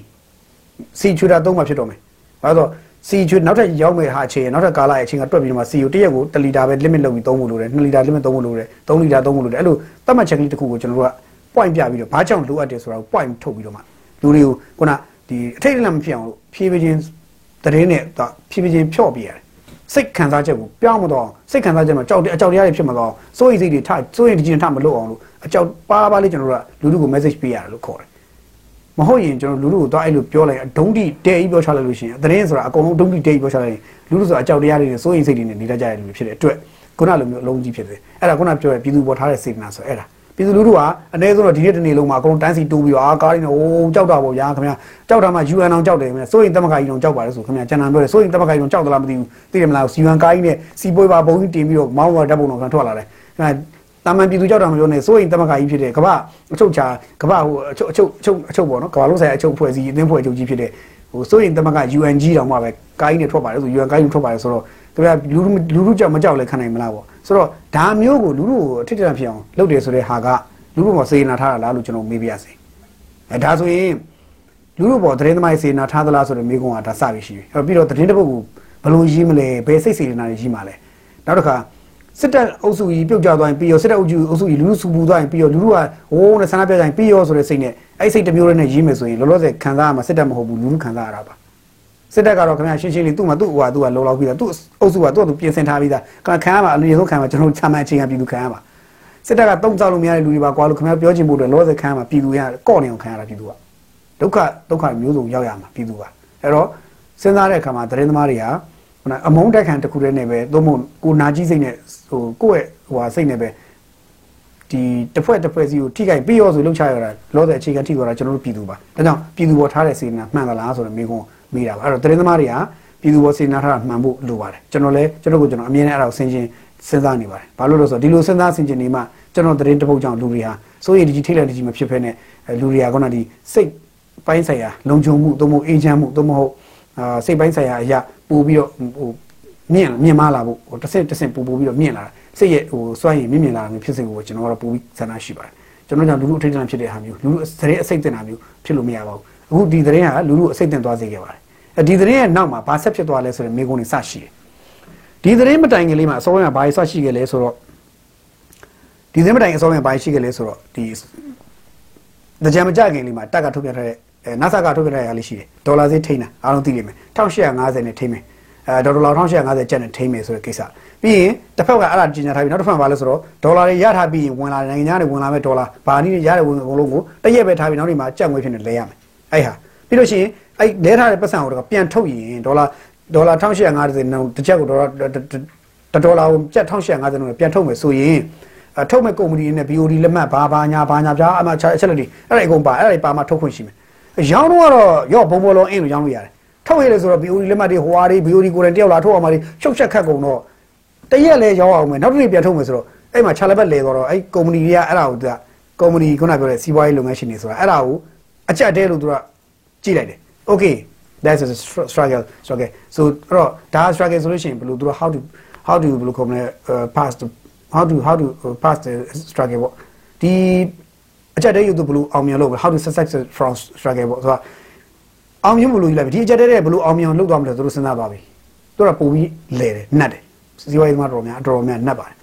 စီချွေတာသုံးမှဖြစ်တော့မယ်ဘာလို့ စီချွေနောက်ထပ်ရောက်မဲ့ဟာအချိန်နောက်ထပ်ကာလရဲ့အချိန်ကတွက်ပြီးတော့မှစီကိုတစ်ရက်ကို1လီတာပဲ limit လုပ်ပြီးသုံးဖို့လိုတယ်2လီတာ limit သုံးဖို့လိုတယ်3လီတာသုံးဖို့လိုတယ်အဲ့လိုသတ်မှတ်ချက်ကလေးတစ်ခုကိုကျွန်တော်တို့က point ပြပြီးတော့ဘာကြောင့်လိုအပ်တယ်ဆိုတာကို point ထုတ်ပြီးတော့မှလူတွေကိုခုနဒီအထိတ်အလန့်မဖြစ်အောင်လို့ဖြည်းဖြည်းချင်းသတင်းနဲ့ဖြည်းဖြည်းချင်းဖြော့ပြရတယ်စိတ်ခံစားချက်ကိုပြောင်းမတော့စိတ်ခံစားချက်မှာကြောက်တဲ့အကြောက်တရားတွေဖြစ်မှာတော့စိုးရိမ်စိတ်တွေထစိုးရိမ်တကြီးထမလို့အောင်လို့အကြောက်ပါးပါးလေးကျွန်တော်တို့ကလူလူကို message ပေးရတယ်လို့ခေါ်တယ် မဟုတ်ရင်ကျွန်တော်လူလူကိုတော့အဲ့လိုပြောလိုက်အဒုံးတိတဲကြီးပြောချလိုက်လို့ရှိရင်သတင်းဆိုတာအကုန်လုံးဒုံးတိတဲကြီးပြောချလိုက်ရင်လူလူဆိုတာအကြောက်တရားတွေနဲ့စိုးရိမ်စိတ်တွေနဲ့နေတတ်ကြတဲ့လူတွေဖြစ်တဲ့အတွက်ခုနလိုမျိုးအလုံးကြီးဖြစ်တယ်အဲ့ဒါခုနပြောရပြည်သူပေါ်ထားတဲ့စေတနာဆိုအဲ့ဒါပြည်သူလူထုကအနည်းဆုံးတော့ဒီနေ့တနေ့လုံးမှာအကုန်လုံးတန်းစီတိုးပြီးတော့အာကားတွေနဲ့ဟိုးကြောက်တာပေါ့ဗျာခင်ဗျာကြောက်တာမှ UN အောင်ကြောက်တယ်ခင်ဗျာစိုးရင်တမခါကြီးတော့ကြောက်ပါတယ်ဆိုခင်ဗျာကျန်တာပြောတယ်စိုးရင်တမခါကြီးတော့ကြောက်သလားမသိဘူးသိတယ်မလား UN ကားကြီးနဲ့စီပွေးပါဘုံကြီးတင်ပြီးတော့မောင်းဝါဓာတ်ပုံတော့ခံထွက်လာတယ်ခင်ဗျာ တာမန်ပြည်သူကြောက်တာမပြောနဲ့စိုးရင်တမခါကြီးဖြစ်တဲ့ကမ္ဘာအချုပ်ချာကမ္ဘာဟိုအချုပ်အချုပ်အချုပ်အချုပ်ပေါ့နော်ကမ္ဘာလုံးဆိုင်အချုပ်ဖွဲ့စည်းအသင်းဖွဲ့ချုပ်ကြီးဖြစ်တဲ့ဟိုစိုးရင်တမခ UN ကြီးတောင်မှပဲကားကြီးနဲ့ထွက်ပါတယ်ဆို UN ကားကြီးထွက်ပါတယ်ဆိုတော့ခင်ဗျာလူလူလူကြောက်မကြောက်လဲခံနိုင်မလားပေါ့ဆိုတော့ဒါမျိုးကိုလူလူကိုအထစ်တရဖြစ်အောင်လုပ်တယ်ဆိုတဲ့ဟာကလူလူပေါ်စေနာထားတာလားလို့ကျွန်တော်မေးပြရစေအဲဒါဆိုရင်လူလူပေါ်သတင်းသမားစေနာထားသလားဆိုတဲ့မေးခွန်းကဒါစပြီးရှိပြီအဲပြီးတော့သတင်းတစ်ပုဒ်ကိုဘယ်လိုရေးမလဲဘယ်စိတ်စေနာတွေရေးမှာလဲနောက်တစ်ခါ စစ်တပ်အုပ်စုကြီးပြုတ်ကျသွားရင်ပြီးရောစစ်တပ်အုပ်စုအုပ်စုကြီးလူလူစုပူသွားရင်ပြီးရောလူလူကဟိုးနဲ့ဆန္ဒပြကြရင်ပြီးရောဆိုတဲ့စိတ်နဲ့အဲ့စိတ်တစ်မျိုးနဲ့ရေးမယ်ဆိုရင်လောလောဆယ်ခံစားရမှာစစ်တပ်မဟုတ်ဘူးလူလူခံစားရတာပါစစ်တပ်ကတော့ခင်ဗျာရှင်းရှင်းလေးသူ့မှာသူ့ဟိုဟာသူ့ကလုံလောက်ပြီးသားသူ့အုပ်စုကသူ့ကသူပြင်ဆင်ထားပြီးသားခံရမှာအရင်ဆုံးခံရမှာကျွန်တော်တို့ချမှန်အခြေခံပြည်သူခံရမှာစစ်တပ်ကတုံ့ဆောက်လို့မရတဲ့လူတွေပါကွာလို့ခင်ဗျားပြောချင်ဖို့အတွက်လောဆယ်ခံရမှာပြည်သူရကော့နေအောင်ခံရတာပြည်သူကဒုက္ခဒုက္ခမျိုးစုံရောက်ရမှာပြည်သူကအဲ့တော့စဉ်းစားတဲ့အခါမှာသတင်းသမားတွေကခုနအမုန်းတက်ခံတစ်ခုတည်းနဲ့ပဲသို့မဟုတ်ကိုနာကြီးစိတ်နဲ့ ဟိုကိုယ့်ရဲ့ဟိုဟာစိတ်နဲ့ပဲဒီတစ်ဖွဲ့တစ်ဖွဲ့စီကိုထိခိုက်ပြီးရောဆိုလှုပ်ချရတာလောဆယ်အခြေခံထိသွားတာကျွန်တော်တို့ပြည်သူပါဒါကြောင့်ပြည်သူပေါ်ထားတဲ့စေနာမှန်သလားဆိုတော့မိကုန်းမေးတာပါအဲ့တော့သတင်းသမားတွေကပြည်သူပေါ်စေနာထားတာမှန်ဖို့လိုပါတယ်ကျွန်တော်လည်းကျွန်တော်ကိုကျွန်တော်အမြင်နဲ့အဲ့ဒါကိုဆင်ခြင်စဉ်းစားနေပါတယ်ဘာလို့လဲဆိုတော့ဒီလိုစဉ်းစားဆင်ခြင်နေမှကျွန်တော်သတင်းတစ်ပုဒ်ကြောင့်လူတွေဟာစိုးရိမ်တကြီးထိတ်လန့်တကြီးမဖြစ်ဖဲနဲ့လူတွေကခုနဒီစိတ်ပိုင်းဆိုင်ရာလုံခြုံမှုသို့မဟုတ်အေဂျင့်မှုသို့မဟုတ်အာစိတ်ပိုင်းဆိုင်ရာအရာပို့ပြီးတော့ဟို မြင့်မြင့်မားလာဖို့ဟိုတစ်ဆင့်တစ်ဆင့်ပို့ပို့ပြီးတော့မြင့်လာတာစိတ်ရဲ့ဟိုစွမ်းရည်မြင့်မြင့်လာတာမျိုးဖြစ်စေဖို့ကျွန်တော်ကတော့ပို့ပြီးဆန္ဒရှိပါတယ်ကျွန်တော်ကြောင့်လူလူအထိတ်တန့်ဖြစ်တဲ့ဟာမျိုးလူလူသတင်းအစိတ်တင်တာမျိုးဖြစ်လို့မရပါဘူးအခုဒီသတင်းကလူလူအစိတ်တင်သွားစေခဲ့ပါတယ်အဲဒီသတင်းရဲ့နောက်မှာဘာဆက်ဖြစ်သွားလဲဆိုရင်မိကုန်းနေစရှိတယ်ဒီသတင်းမတိုင်ခင်လေးမှာအစောပိုင်းမှာဘာဆက်ရှိခဲ့လဲဆိုတော့ဒီသတင်းမတိုင်အစောပိုင်းမှာဘာရှိခဲ့လဲဆိုတော့ဒီတကြံမကြခင်လေးမှာတက်ကထုတ်ပြန်ထားတဲ့အဲ NASA ကထုတ်ပြန်ထားတဲ့ဟာလေးရှိတယ်ဒေါ်လာဈေးထိန်းတာအားလုံးသိလိမ့်မယ်1850နဲ့ထိန်းမယ် အဲဒေါ်လာ1850ကျပ်နဲ့ထိန်းမယ်ဆိုတဲ့ကိစ္စပြီးရင်တစ်ဖက်ကအဲ့ဒါကြီးညာထားပြီးနောက်တစ်ဖက်ကဘာလဲဆိုတော့ဒေါ်လာတွေရထားပြီးရင်ဝင်လာနိုင်ငံခြားတွေဝင်လာမဲ့ဒေါ်လာဘာနည်းရတဲ့ဝင်အကုန်လုံးကိုတရက်ပဲထားပြီးနောက်ဒီမှာကြက်ငွေဖြစ်နေလဲရမယ်အဲ့ဟာပြီးလို့ရှိရင်အဲ့လဲထားတဲ့ပတ်စံကိုတော့ပြန်ထုတ်ရင်ဒေါ်လာဒေါ်လာ1850နှုန်းတစ်ချက်ကိုဒေါ်လာဒေါ်လာကိုကျပ်1850နှုန်းပြန်ထုတ်မယ်ဆိုရင်အထုတ်မဲ့ကုမ္ပဏီနဲ့ BOD လက်မှတ်ဘာဘာညာဘာညာပြားအမှအချက်လက်တွေအဲ့ဒါအကုန်ပါအဲ့ဒါပါမှထုတ်ခွင့်ရှိမယ်ရောင်းတော့ကတော့ရော့ဘုံဘောလုံးအင်းလို့ရောင်းလို့ရတယ် ထုတ်ရလေဆိုတော့ BOD လက်မှတ်တွေဟိုဟာတွေ BOD ကိုယ်တိုင်တယောက်လာထုတ်အောင်ပါလေရှုပ်ချက်ခတ်ကုန်တော့တရက်လဲရောင်းအောင်မယ်နောက်တစ်နေ့ပြန်ထုတ်မယ်ဆိုတော့အဲ့မှာခြာလက်ဘက်လဲတော့အဲ့ကုမ္ပဏီတွေကအဲ့ဒါကိုသူကကုမ္ပဏီခုနပြောတဲ့စီးပွားရေးလုပ်ငန်းရှင်တွေဆိုတာအဲ့ဒါကိုအကြက်တဲလို့သူကကြည့်လိုက်တယ် okay that's a struggle struggle so အဲ့တော့ဒါ struggle ဆိုလို့ရှိရင်ဘယ်လိုသူက how to how do ဘယ်လိုခေါ်မလဲ pass to how to how to pass the struggle ပေါ့ဒီအကြက်တဲယူသူဘယ်လိုအောင်မြင်လို့ how to success from struggle ပေါ့ဆိုတာ အောင်မြင်မလို့ယူလိုက်ပြီဒီအကြက်တဲတဲ့ဘလို့အောင်မြင်အောင်လုပ်သွားမလဲသူတို့စဉ်းစားသွားပြီသူကပုံပြီးလဲတယ်နှက်တယ်စီဝိုင်းသမားတော်များအတော်များနှက်ပါတယ်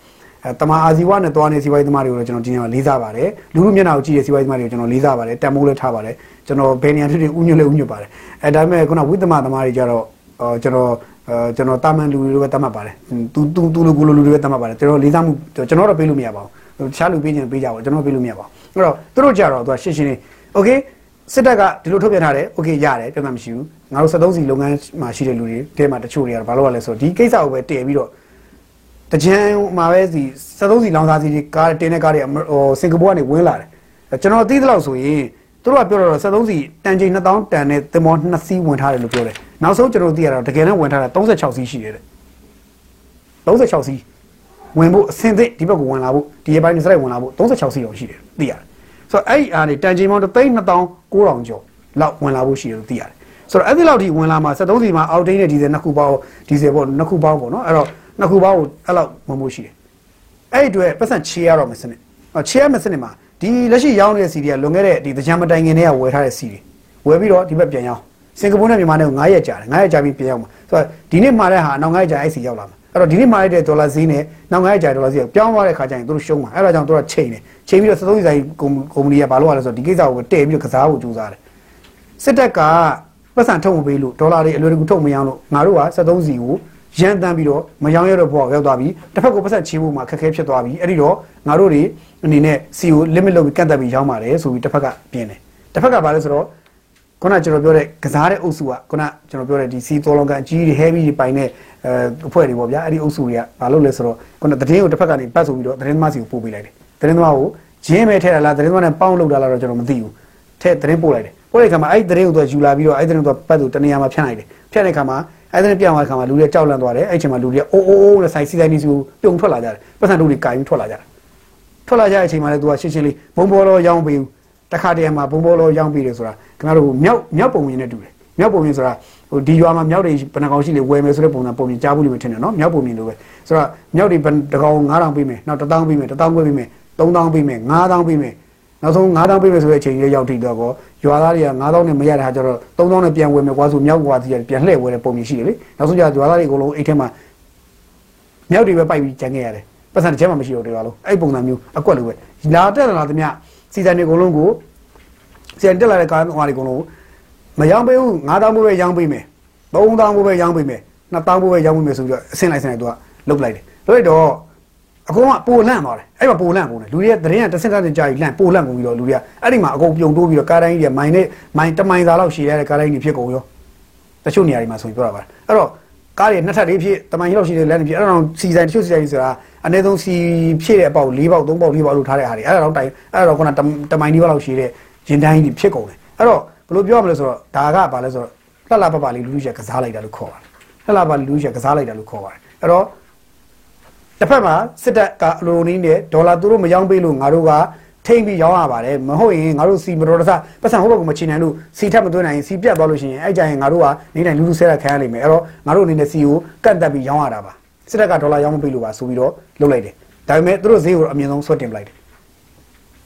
အဲတမအာဇီဝနဲ့တွားနေစီဝိုင်းသမားတွေကိုတော့ကျွန်တော်ဒီနေ့လေးစားပါတယ်လူလူမျက်နှာကိုကြည့်ရစီဝိုင်းသမားတွေကိုကျွန်တော်လေးစားပါတယ်တန်မိုးလည်းထားပါတယ်ကျွန်တော်ဘယ်နေရာဖြစ်ဖြစ်ဥညွတ်လည်းဥညွတ်ပါတယ်အဲဒါပေမဲ့ခုနဝိသမသမားတွေကြတော့ကျွန်တော်ကျွန်တော်တာမန်လူတွေလိုပဲတတ်မှတ်ပါတယ်သူသူသူလိုကိုလိုလူတွေပဲတတ်မှတ်ပါတယ်ကျွန်တော်လေးစားမှုကျွန်တော်တော့ပေးလို့မရပါဘူးတခြားလူပေးခြင်းပေးကြပါဦးကျွန်တော်ပေးလို့မရပါဘူးအဲ့တော့သူတို့ကြတော့သူကရှင်းရှင်းလေး okay စစ်တပ်ကဒီလိုထုတ်ပြန်ထားတယ်โอเคရတယ်ပြန်မှမရှိဘူးငါတို့73စီလုပ်ငန်းမှာရှိတဲ့လူတွေတဲမှာတချို့တွေကဘာလို့ရလဲဆိုတော့ဒီကိစ္စကိုပဲတည်ပြီးတော့တကြံမှာပဲစီ73စီလောင်စာစီတွေကားတင်းတဲ့ကားတွေဟိုစင်ကာပူကနေဝင်လာတယ်ကျွန်တော်သိသလောက်ဆိုရင်သူတို့ကပြောတော့73စီတန်ချိန်2000တန်နဲ့သင်္ဘော2စီးဝင်ထားတယ်လို့ပြောတယ်နောက်ဆုံးကျွန်တော်သိရတာတကယ်တော့ဝင်ထားတာ36စီးရှိတယ်တဲ့36စီးဝင်ဖို့အစင်သစ်ဒီဘက်ကိုဝင်လာဖို့ဒီရဲ့ပိုင်းနေစလိုက်ဝင်လာဖို့36စီးတော့ရှိတယ်သိရတယ် ဆိုတော့အဲ့ဒီအားနေတန်ချိန်ပေါင်း32900ကျော်လောက်ဝင်လာဖို့ရှိတယ်လို့သိရတယ်ဆိုတော့အဲ့ဒီလောက်ထိဝင်လာမှာ73စီမှာအောက်တိန်းနဲ့ဒီဇယ်နှစ်ခုပေါင်းဒီဇယ်ပေါ့နှစ်ခုပေါင်းပေါ့နော်အဲ့တော့နှစ်ခုပေါင်းကိုအဲ့လောက်ဝင်ဖို့ရှိတယ်အဲ့ဒီအတွက်ပတ်စံချေရတော့မယ်စနစ်ချေရမယ်စနစ်မှာဒီလက်ရှိရောင်းနေတဲ့စီတွေကလွန်ခဲ့တဲ့ဒီတကြံမတိုင်ခင်တည်းကဝယ်ထားတဲ့စီတွေဝယ်ပြီးတော့ဒီဘက်ပြန်ရောက်စင်ကာပူနဲ့မြန်မာနဲ့9ရက်ကြာတယ်9ရက်ကြာပြီးပြန်ရောက်မှာဆိုတော့ဒီနေ့မှာတဲ့ဟာနောက်9ရက်ကြာအဲ့စီရောက်လာမှာ အဲ့တော့ဒီနေ့မှာရတဲ့ဒေါ်လာဈေးနဲ့နောက်9ရက်ကြာဒေါ်လာဈေးပြောင်းသွားတဲ့ခါကျရင်တို့ရှုံးမှာအဲ့ဒါကြောင့်တို့ကချိန်တယ်ချိန်ပြီးတော့စသုံးစီဆိုင်ကုမ္ပဏီကဘာလို့ရလဲဆိုတော့ဒီကိစ္စကိုတည့်ပြီးတော့ကစားဖို့ကြိုးစားတယ်စစ်တပ်ကပတ်စံထုတ်မပေးလို့ဒေါ်လာတွေအလွယ်တကူထုတ်မရအောင်လို့ငါတို့က73စီကိုရန်တမ်းပြီးတော့မယောင်းရတော့ဘဝရောက်သွားပြီတစ်ဖက်ကပတ်စံချေဖို့မှာခက်ခဲဖြစ်သွားပြီအဲ့ဒီတော့ငါတို့တွေအနေနဲ့စီကို limit လုပ်ပြီးကန့်သက်ပြီးရောင်းပါတယ်ဆိုပြီးတစ်ဖက်ကပြင်းတယ်တစ်ဖက်ကဘာလဲဆိုတော့ ခုနကျွန်တော်ပြောတဲ့ကစားတဲ့အုပ်စုကခုနကျွန်တော်ပြောတဲ့ဒီစီသောလုံးကန်အကြီးတွေ heavy တွေပိုင်တဲ့အဲအဖွဲ့တွေပေါ့ဗျာအဲ့ဒီအုပ်စုတွေကဘာလုပ်လဲဆိုတော့ခုနသတင်းကိုတစ်ဖက်ကနေပတ်ဆိုပြီးတော့သတင်းသမားစီကိုပို့ပေးလိုက်တယ်သတင်းသမားကိုဂျင်းပဲထဲတာလားသတင်းသမားနဲ့ပေါင်းလုပ်တာလားတော့ကျွန်တော်မသိဘူးထဲသတင်းပို့လိုက်တယ်ပို့တဲ့အခါမှာအဲ့ဒီသတင်းကိုသူယူလာပြီးတော့အဲ့ဒီသတင်းကိုပတ်သူတနေရာမှာဖြန့်လိုက်တယ်ဖြန့်တဲ့အခါမှာအဲ့ဒါနဲ့ပြောင်းသွားတဲ့ခါမှာလူတွေကြောက်လန့်သွားတယ်အဲ့ချိန်မှာလူတွေအိုးအိုးအိုးနဲ့ဆိုင်စီဆိုင်နေစီကိုပြုံထွက်လာကြတယ်ပတ်စံတို့တွေကင်ပြီးထွက်လာကြတယ်ထွက်လာကြတဲ့အချိန်မှာလည်းသူကရှင်းရှင်းလေးဘုံဘောလောရောင်းပေးဘူး တခါတည်းမှာဘုံဘောလောရောင်းပေးတယ်ဆိုတာခင်ဗျားတို့မြောက်မြောက်ပုံရင်းနဲ့တူတယ်မြောက်ပုံရင်းဆိုတာဟိုဒီရွာမှာမြောက်တွေဘယ်နှကောင်ရှိလေဝယ်မယ်ဆိုတဲ့ပုံစံပုံမြင်ကြားဘူးလို့ထင်တယ်နော်မြောက်ပုံမြင်လို့ပဲဆိုတော့မြောက်တွေတကောင်9000ပေးမယ်နောက်1000ပေးမယ်1000ခွဲပေးမယ်3000ပေးမယ်9000ပေးမယ်နောက်ဆုံး9000ပေးမယ်ဆိုတဲ့အချိန်လေးရောက်ထိတော့ကောရွာသားတွေက9000နဲ့မရတဲ့ဟာကျတော့3000နဲ့ပြန်ဝယ်မယ်ကွာဆိုမြောက်ကွာစီပြန်လှည့်ဝယ်တဲ့ပုံမြင်ရှိတယ်လေနောက်ဆုံးကျရွာသားတွေအကုန်လုံးအိတ်ထဲမှာမြောက်တွေပဲပိုက်ပြီးကြံခဲ့ရတယ်ပတ်စံတစ်ချက်မှမရှိတော့တယ်ကွာလို့အဲ့ပုံစံမျိုးအကွက်လိုပဲလာတက်လာသမျှ စီဇန်တွေအကုန်လုံးကိုစီဇန်တက်လာတဲ့ကားဟွာတွေအကုန်လုံးမရောင်းပေးဘူး9000ဘိုးပဲရောင်းပေးမယ်3000ဘိုးပဲရောင်းပေးမယ်2000ဘိုးပဲရောင်းပေးမယ်ဆိုပြီးတော့အဆင့်လိုက်ဆင့်လိုက်သူကလုတ်လိုက်တယ်လုတ်လိုက်တော့အကုန်ကပိုလန့်သွားတယ်အဲ့မှာပိုလန့်ကုန်တယ်လူတွေကသတင်းကတစ်စက်တစ်ကြာကြီးလန့်ပိုလန့်ကုန်ပြီးတော့လူတွေကအဲ့ဒီမှာအကုန်ပြုံတိုးပြီးတော့ကားတိုင်းကြီးကမိုင်နဲ့မိုင်တမိုင်သာလောက်ရှည်ရတဲ့ကားတိုင်းကြီးဖြစ်ကုန်ရောတချို့နေရာတွေမှာဆိုပြီးပြောတာပါအဲ့တော့ ကားတွေနှစ်ထပ်လေးဖြစ်တမိုင်ကြီးလောက်ရှိတဲ့လမ်းတွေဖြစ်အဲ့တော့စီဆိုင်တချို့စီဆိုင်ဆိုတာအနည်းဆုံးစီဖြည့်တဲ့အပေါက်၄ပေါက်၃ပေါက်၄ပေါက်လို့ထားတဲ့ဟာတွေအဲ့ဒါတော့တိုင်အဲ့ဒါတော့ခုနတမိုင်ကြီးလောက်ရှိတဲ့ရင်တိုင်းကြီးဖြစ်ကုန်တယ်အဲ့တော့ဘယ်လိုပြောရမလဲဆိုတော့ဒါကဘာလဲဆိုတော့လှလှပပလေးလူလူချက်ကစားလိုက်တာလို့ခေါ်ပါတယ်လှလှပလူလူချက်ကစားလိုက်တာလို့ခေါ်ပါတယ်အဲ့တော့တစ်ဖက်မှာစစ်တပ်ကအလိုလိုနည်းနဲ့ဒေါ်လာသူတို့မရောင်းပေးလို့ငါတို့က ထိမ့်ပြီးရောင်းရပါတယ်မဟုတ်ရင်ငါတို့စီမတော်တဆပတ်စံဟိုဘက်ကမချင်နိုင်လို့စီထပ်မသွင်းနိုင်ရင်စီပြတ်သွားလို့ရှိရင်အဲ့ကြရင်ငါတို့ကနေတိုင်းလူလူဆဲရခံရလိမ့်မယ်အဲ့တော့ငါတို့အနေနဲ့စီကိုကန့်တက်ပြီးရောင်းရတာပါစစ်တပ်ကဒေါ်လာရောင်းမပေးလို့ပါဆိုပြီးတော့လုပ်လိုက်တယ်ဒါပေမဲ့သူတို့ဈေးကိုအမြင့်ဆုံးဆွတ်တင်ပလိုက်တယ်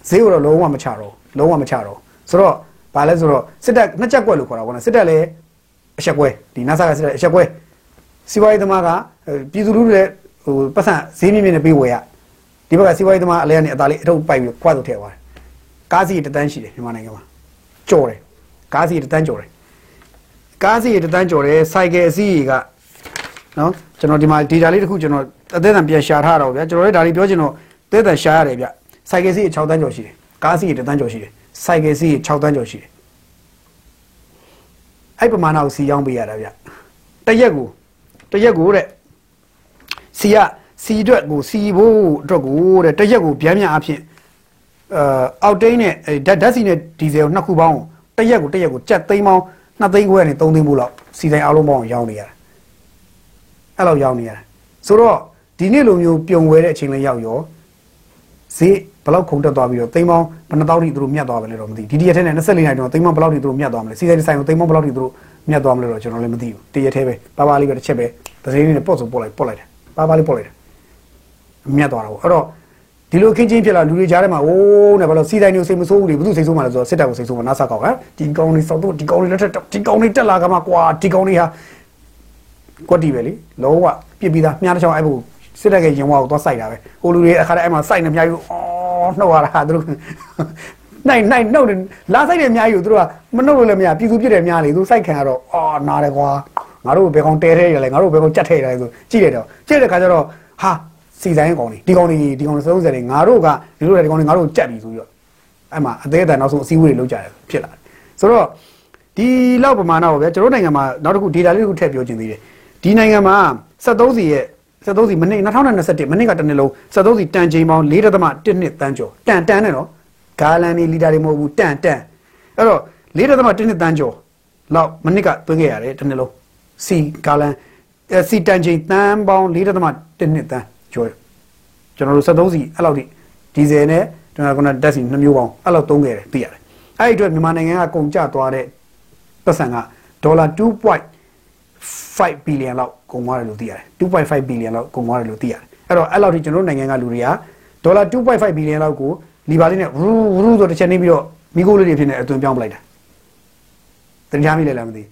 ဈေးကိုတော့လုံးဝမချတော့လုံးဝမချတော့ဆိုတော့ဘာလဲဆိုတော့စစ်တပ်နှစ်ချက်ကွက်လို့ခေါ်တာပေါ့နော်စစ်တပ်လည်းအချက်ကွဲဒီ NASA ကစစ်တပ်အချက်ကွဲစီးပွားရေးသမားကပြည်သူလူထုလည်းဟိုပတ်စံဈေးမြင့်မြင့်နဲ့ပေးဝယ်ရ ဒီဘက်ကစီးပွားရေးသမားအလဲကနေအသားလေးအထုပ်ပိုက်ပြီးကွက်ဆိုထည့်သွားတယ်ကားစီတန်းရှိတယ်မြန်မာနိုင်ငံမှာကြော်တယ်ကားစီတန်းကြော်တယ်ကားစီတန်းကြော်တယ်စိုက်ကယ်အစီးကနော်ကျွန်တော်ဒီမှာ data လေးတစ်ခုကျွန်တော်အသေးအံပြန်ရှာထားတော့ဗျာကျွန်တော်လည်းဒါလေးပြောချင်တော့သေးအံရှာရတယ်ဗျစိုက်ကယ်စီး6တန်းကျော်ရှိတယ်ကားစီတန်းကျော်ရှိတယ်စိုက်ကယ်စီး6တန်းကျော်ရှိတယ်အဲ့ပမာဏကိုစီရောင်းပေးရတာဗျတရက်ကိုတရက်ကိုတဲ့စီက စီအတွက်ကိုစီဖို့အတွက်ကိုတဲ့တရက်ကိုဗျမ်းမြန်အဖြစ်အာအောက်တိန်းနဲ့ဓာတ်ဓာတ်စီနဲ့ဒီဇယ်ကိုနှစ်ခုပေါင်းတရက်ကိုတရက်ကိုကြက်သိန်းပေါင်း2သိန်းခွဲနဲ့3သိန်းပို့လောက်စီတိုင်းအားလုံးပေါင်းရောင်းနေရတာအဲ့လောက်ရောင်းနေရတာဆိုတော့ဒီနေ့လိုမျိုးပြုံဝဲတဲ့အချိန်လေးရောက်ရောဈေးဘလောက်ခုန်တက်သွားပြီးတော့သိန်းပေါင်းဘယ်နှတောင်းထိသူတို့မြတ်သွားပဲလဲတော့မသိဒီတရက်ထဲနဲ့24နိုင်တော့သိန်းပေါင်းဘလောက်ထိသူတို့မြတ်သွားမလဲစီတိုင်းဆိုင်ကိုသိန်းပေါင်းဘလောက်ထိသူတို့မြတ်သွားမလဲတော့ကျွန်တော်လည်းမသိဘူးတရက်ထဲပဲပါပါလေးပဲတစ်ချက်ပဲသတင်းလေးနဲ့ပေါ့ဆိုပို့လိုက်ပို့လိုက်တယ်ပါပါလေးပို့လိုက်တယ် မြတ်သွားတာပေါ့အဲ့တော့ဒီလိုခင်းချင်းဖြစ်လာလူတွေကြားထဲမှာအိုးနဲ့ဘာလို့စီတိုင်းမျိုးစိတ်မဆိုးဘူးလေဘယ်သူစိတ်ဆိုးမှလဲဆိုတော့စစ်တပ်ကိုစိတ်ဆိုးမှာနားဆက်ကောက်ဟမ်ဒီကောင်လေးစောက်တော့ဒီကောင်လေးလက်ထက်ဒီကောင်လေးတက်လာကမှကွာဒီကောင်လေးဟာကွက်တီပဲလေလုံးဝပြစ်ပြီးသားမြားတစ်ချောင်းအဲ့ဘုစစ်တပ်ကရင်ဝါကိုသွားစိုက်တာပဲဟိုလူတွေအခါတည်းအဲ့မှာစိုက်နေအများကြီးအော်နှုတ်ရတာဟာသူတို့နိုင်နိုင်နှုတ်တယ်လာစိုက်တယ်အများကြီးကိုသူတို့ကမနှုတ်လို့လည်းမရပြည်သူပြစ်တယ်အများလေသူစိုက်ခံရတော့အော်နာတယ်ကွာငါတို့ဘယ်ကောင်တဲထဲရလဲငါတို့ဘယ်ကောင်ကြက်ထဲရလဲဆိုကြည့်တယ်တော့ကြည့်တဲ့ခါကျတော့ဟာ စီဆိုင်ကောင်တွေဒီကောင်တွေဒီကောင်တွေသုံးစတယ်ငါတို့ကဒီလိုလေဒီကောင်တွေငါတို့ကြက်ပြီဆိုပြီးတော့အဲ့မှာအသေးအတန်နောက်ဆုံးအစည်းအဝေးတွေလုပ်ကြတယ်ဖြစ်လာတယ်ဆိုတော့ဒီလောက်ပမာဏပေါ့ဗျာကျွန်တော်နိုင်ငံမှာနောက်တစ်ခု data လေးတစ်ခုထည့်ပြောချင်သေးတယ်ဒီနိုင်ငံမှာ73စီရဲ့73စီမနေ့2021မနေ့ကတစ်နှစ်လုံး73စီတန်ချိန်ပေါင်း4.1နှစ်တန်းကျော်တန်တန်နဲ့နော်ဂါလန်နီလီတာတွေမဟုတ်ဘူးတန်တန်အဲ့တော့4.1နှစ်တန်းကျော်လောက်မနစ်ကသွင်းခဲ့ရတယ်တစ်နှစ်လုံးစီဂါလန်စီတန်ချိန်တန်းပေါင်း4.1နှစ်တန်း ကျော်ကျွန်တော်တို့73စီအဲ့လောက်ထိဒီဇယ်နဲ့ကျွန်တော်ကဓာတ်စီ2မျိုးပေါင်းအဲ့လောက်သုံးခဲ့တယ်သိရတယ်အဲ့ဒီအတွက်မြန်မာနိုင်ငံကကုန်ကျသွားတဲ့ပတ်စံကဒေါ်လာ2.5ဘီလီယံလောက်ကုန်သွားတယ်လို့သိရတယ်2.5ဘီလီယံလောက်ကုန်သွားတယ်လို့သိရတယ်အဲ့တော့အဲ့လောက်ထိကျွန်တော်တို့နိုင်ငံကလူတွေကဒေါ်လာ2.5ဘီလီယံလောက်ကိုလီဘာလေးနဲ့ရူရူဆိုတစ်ချက်နေပြီးတော့မိခိုးလေးတွေဖြစ်နေအသွင်ပြောင်းပလိုက်တာတရားမိလဲလားမသိ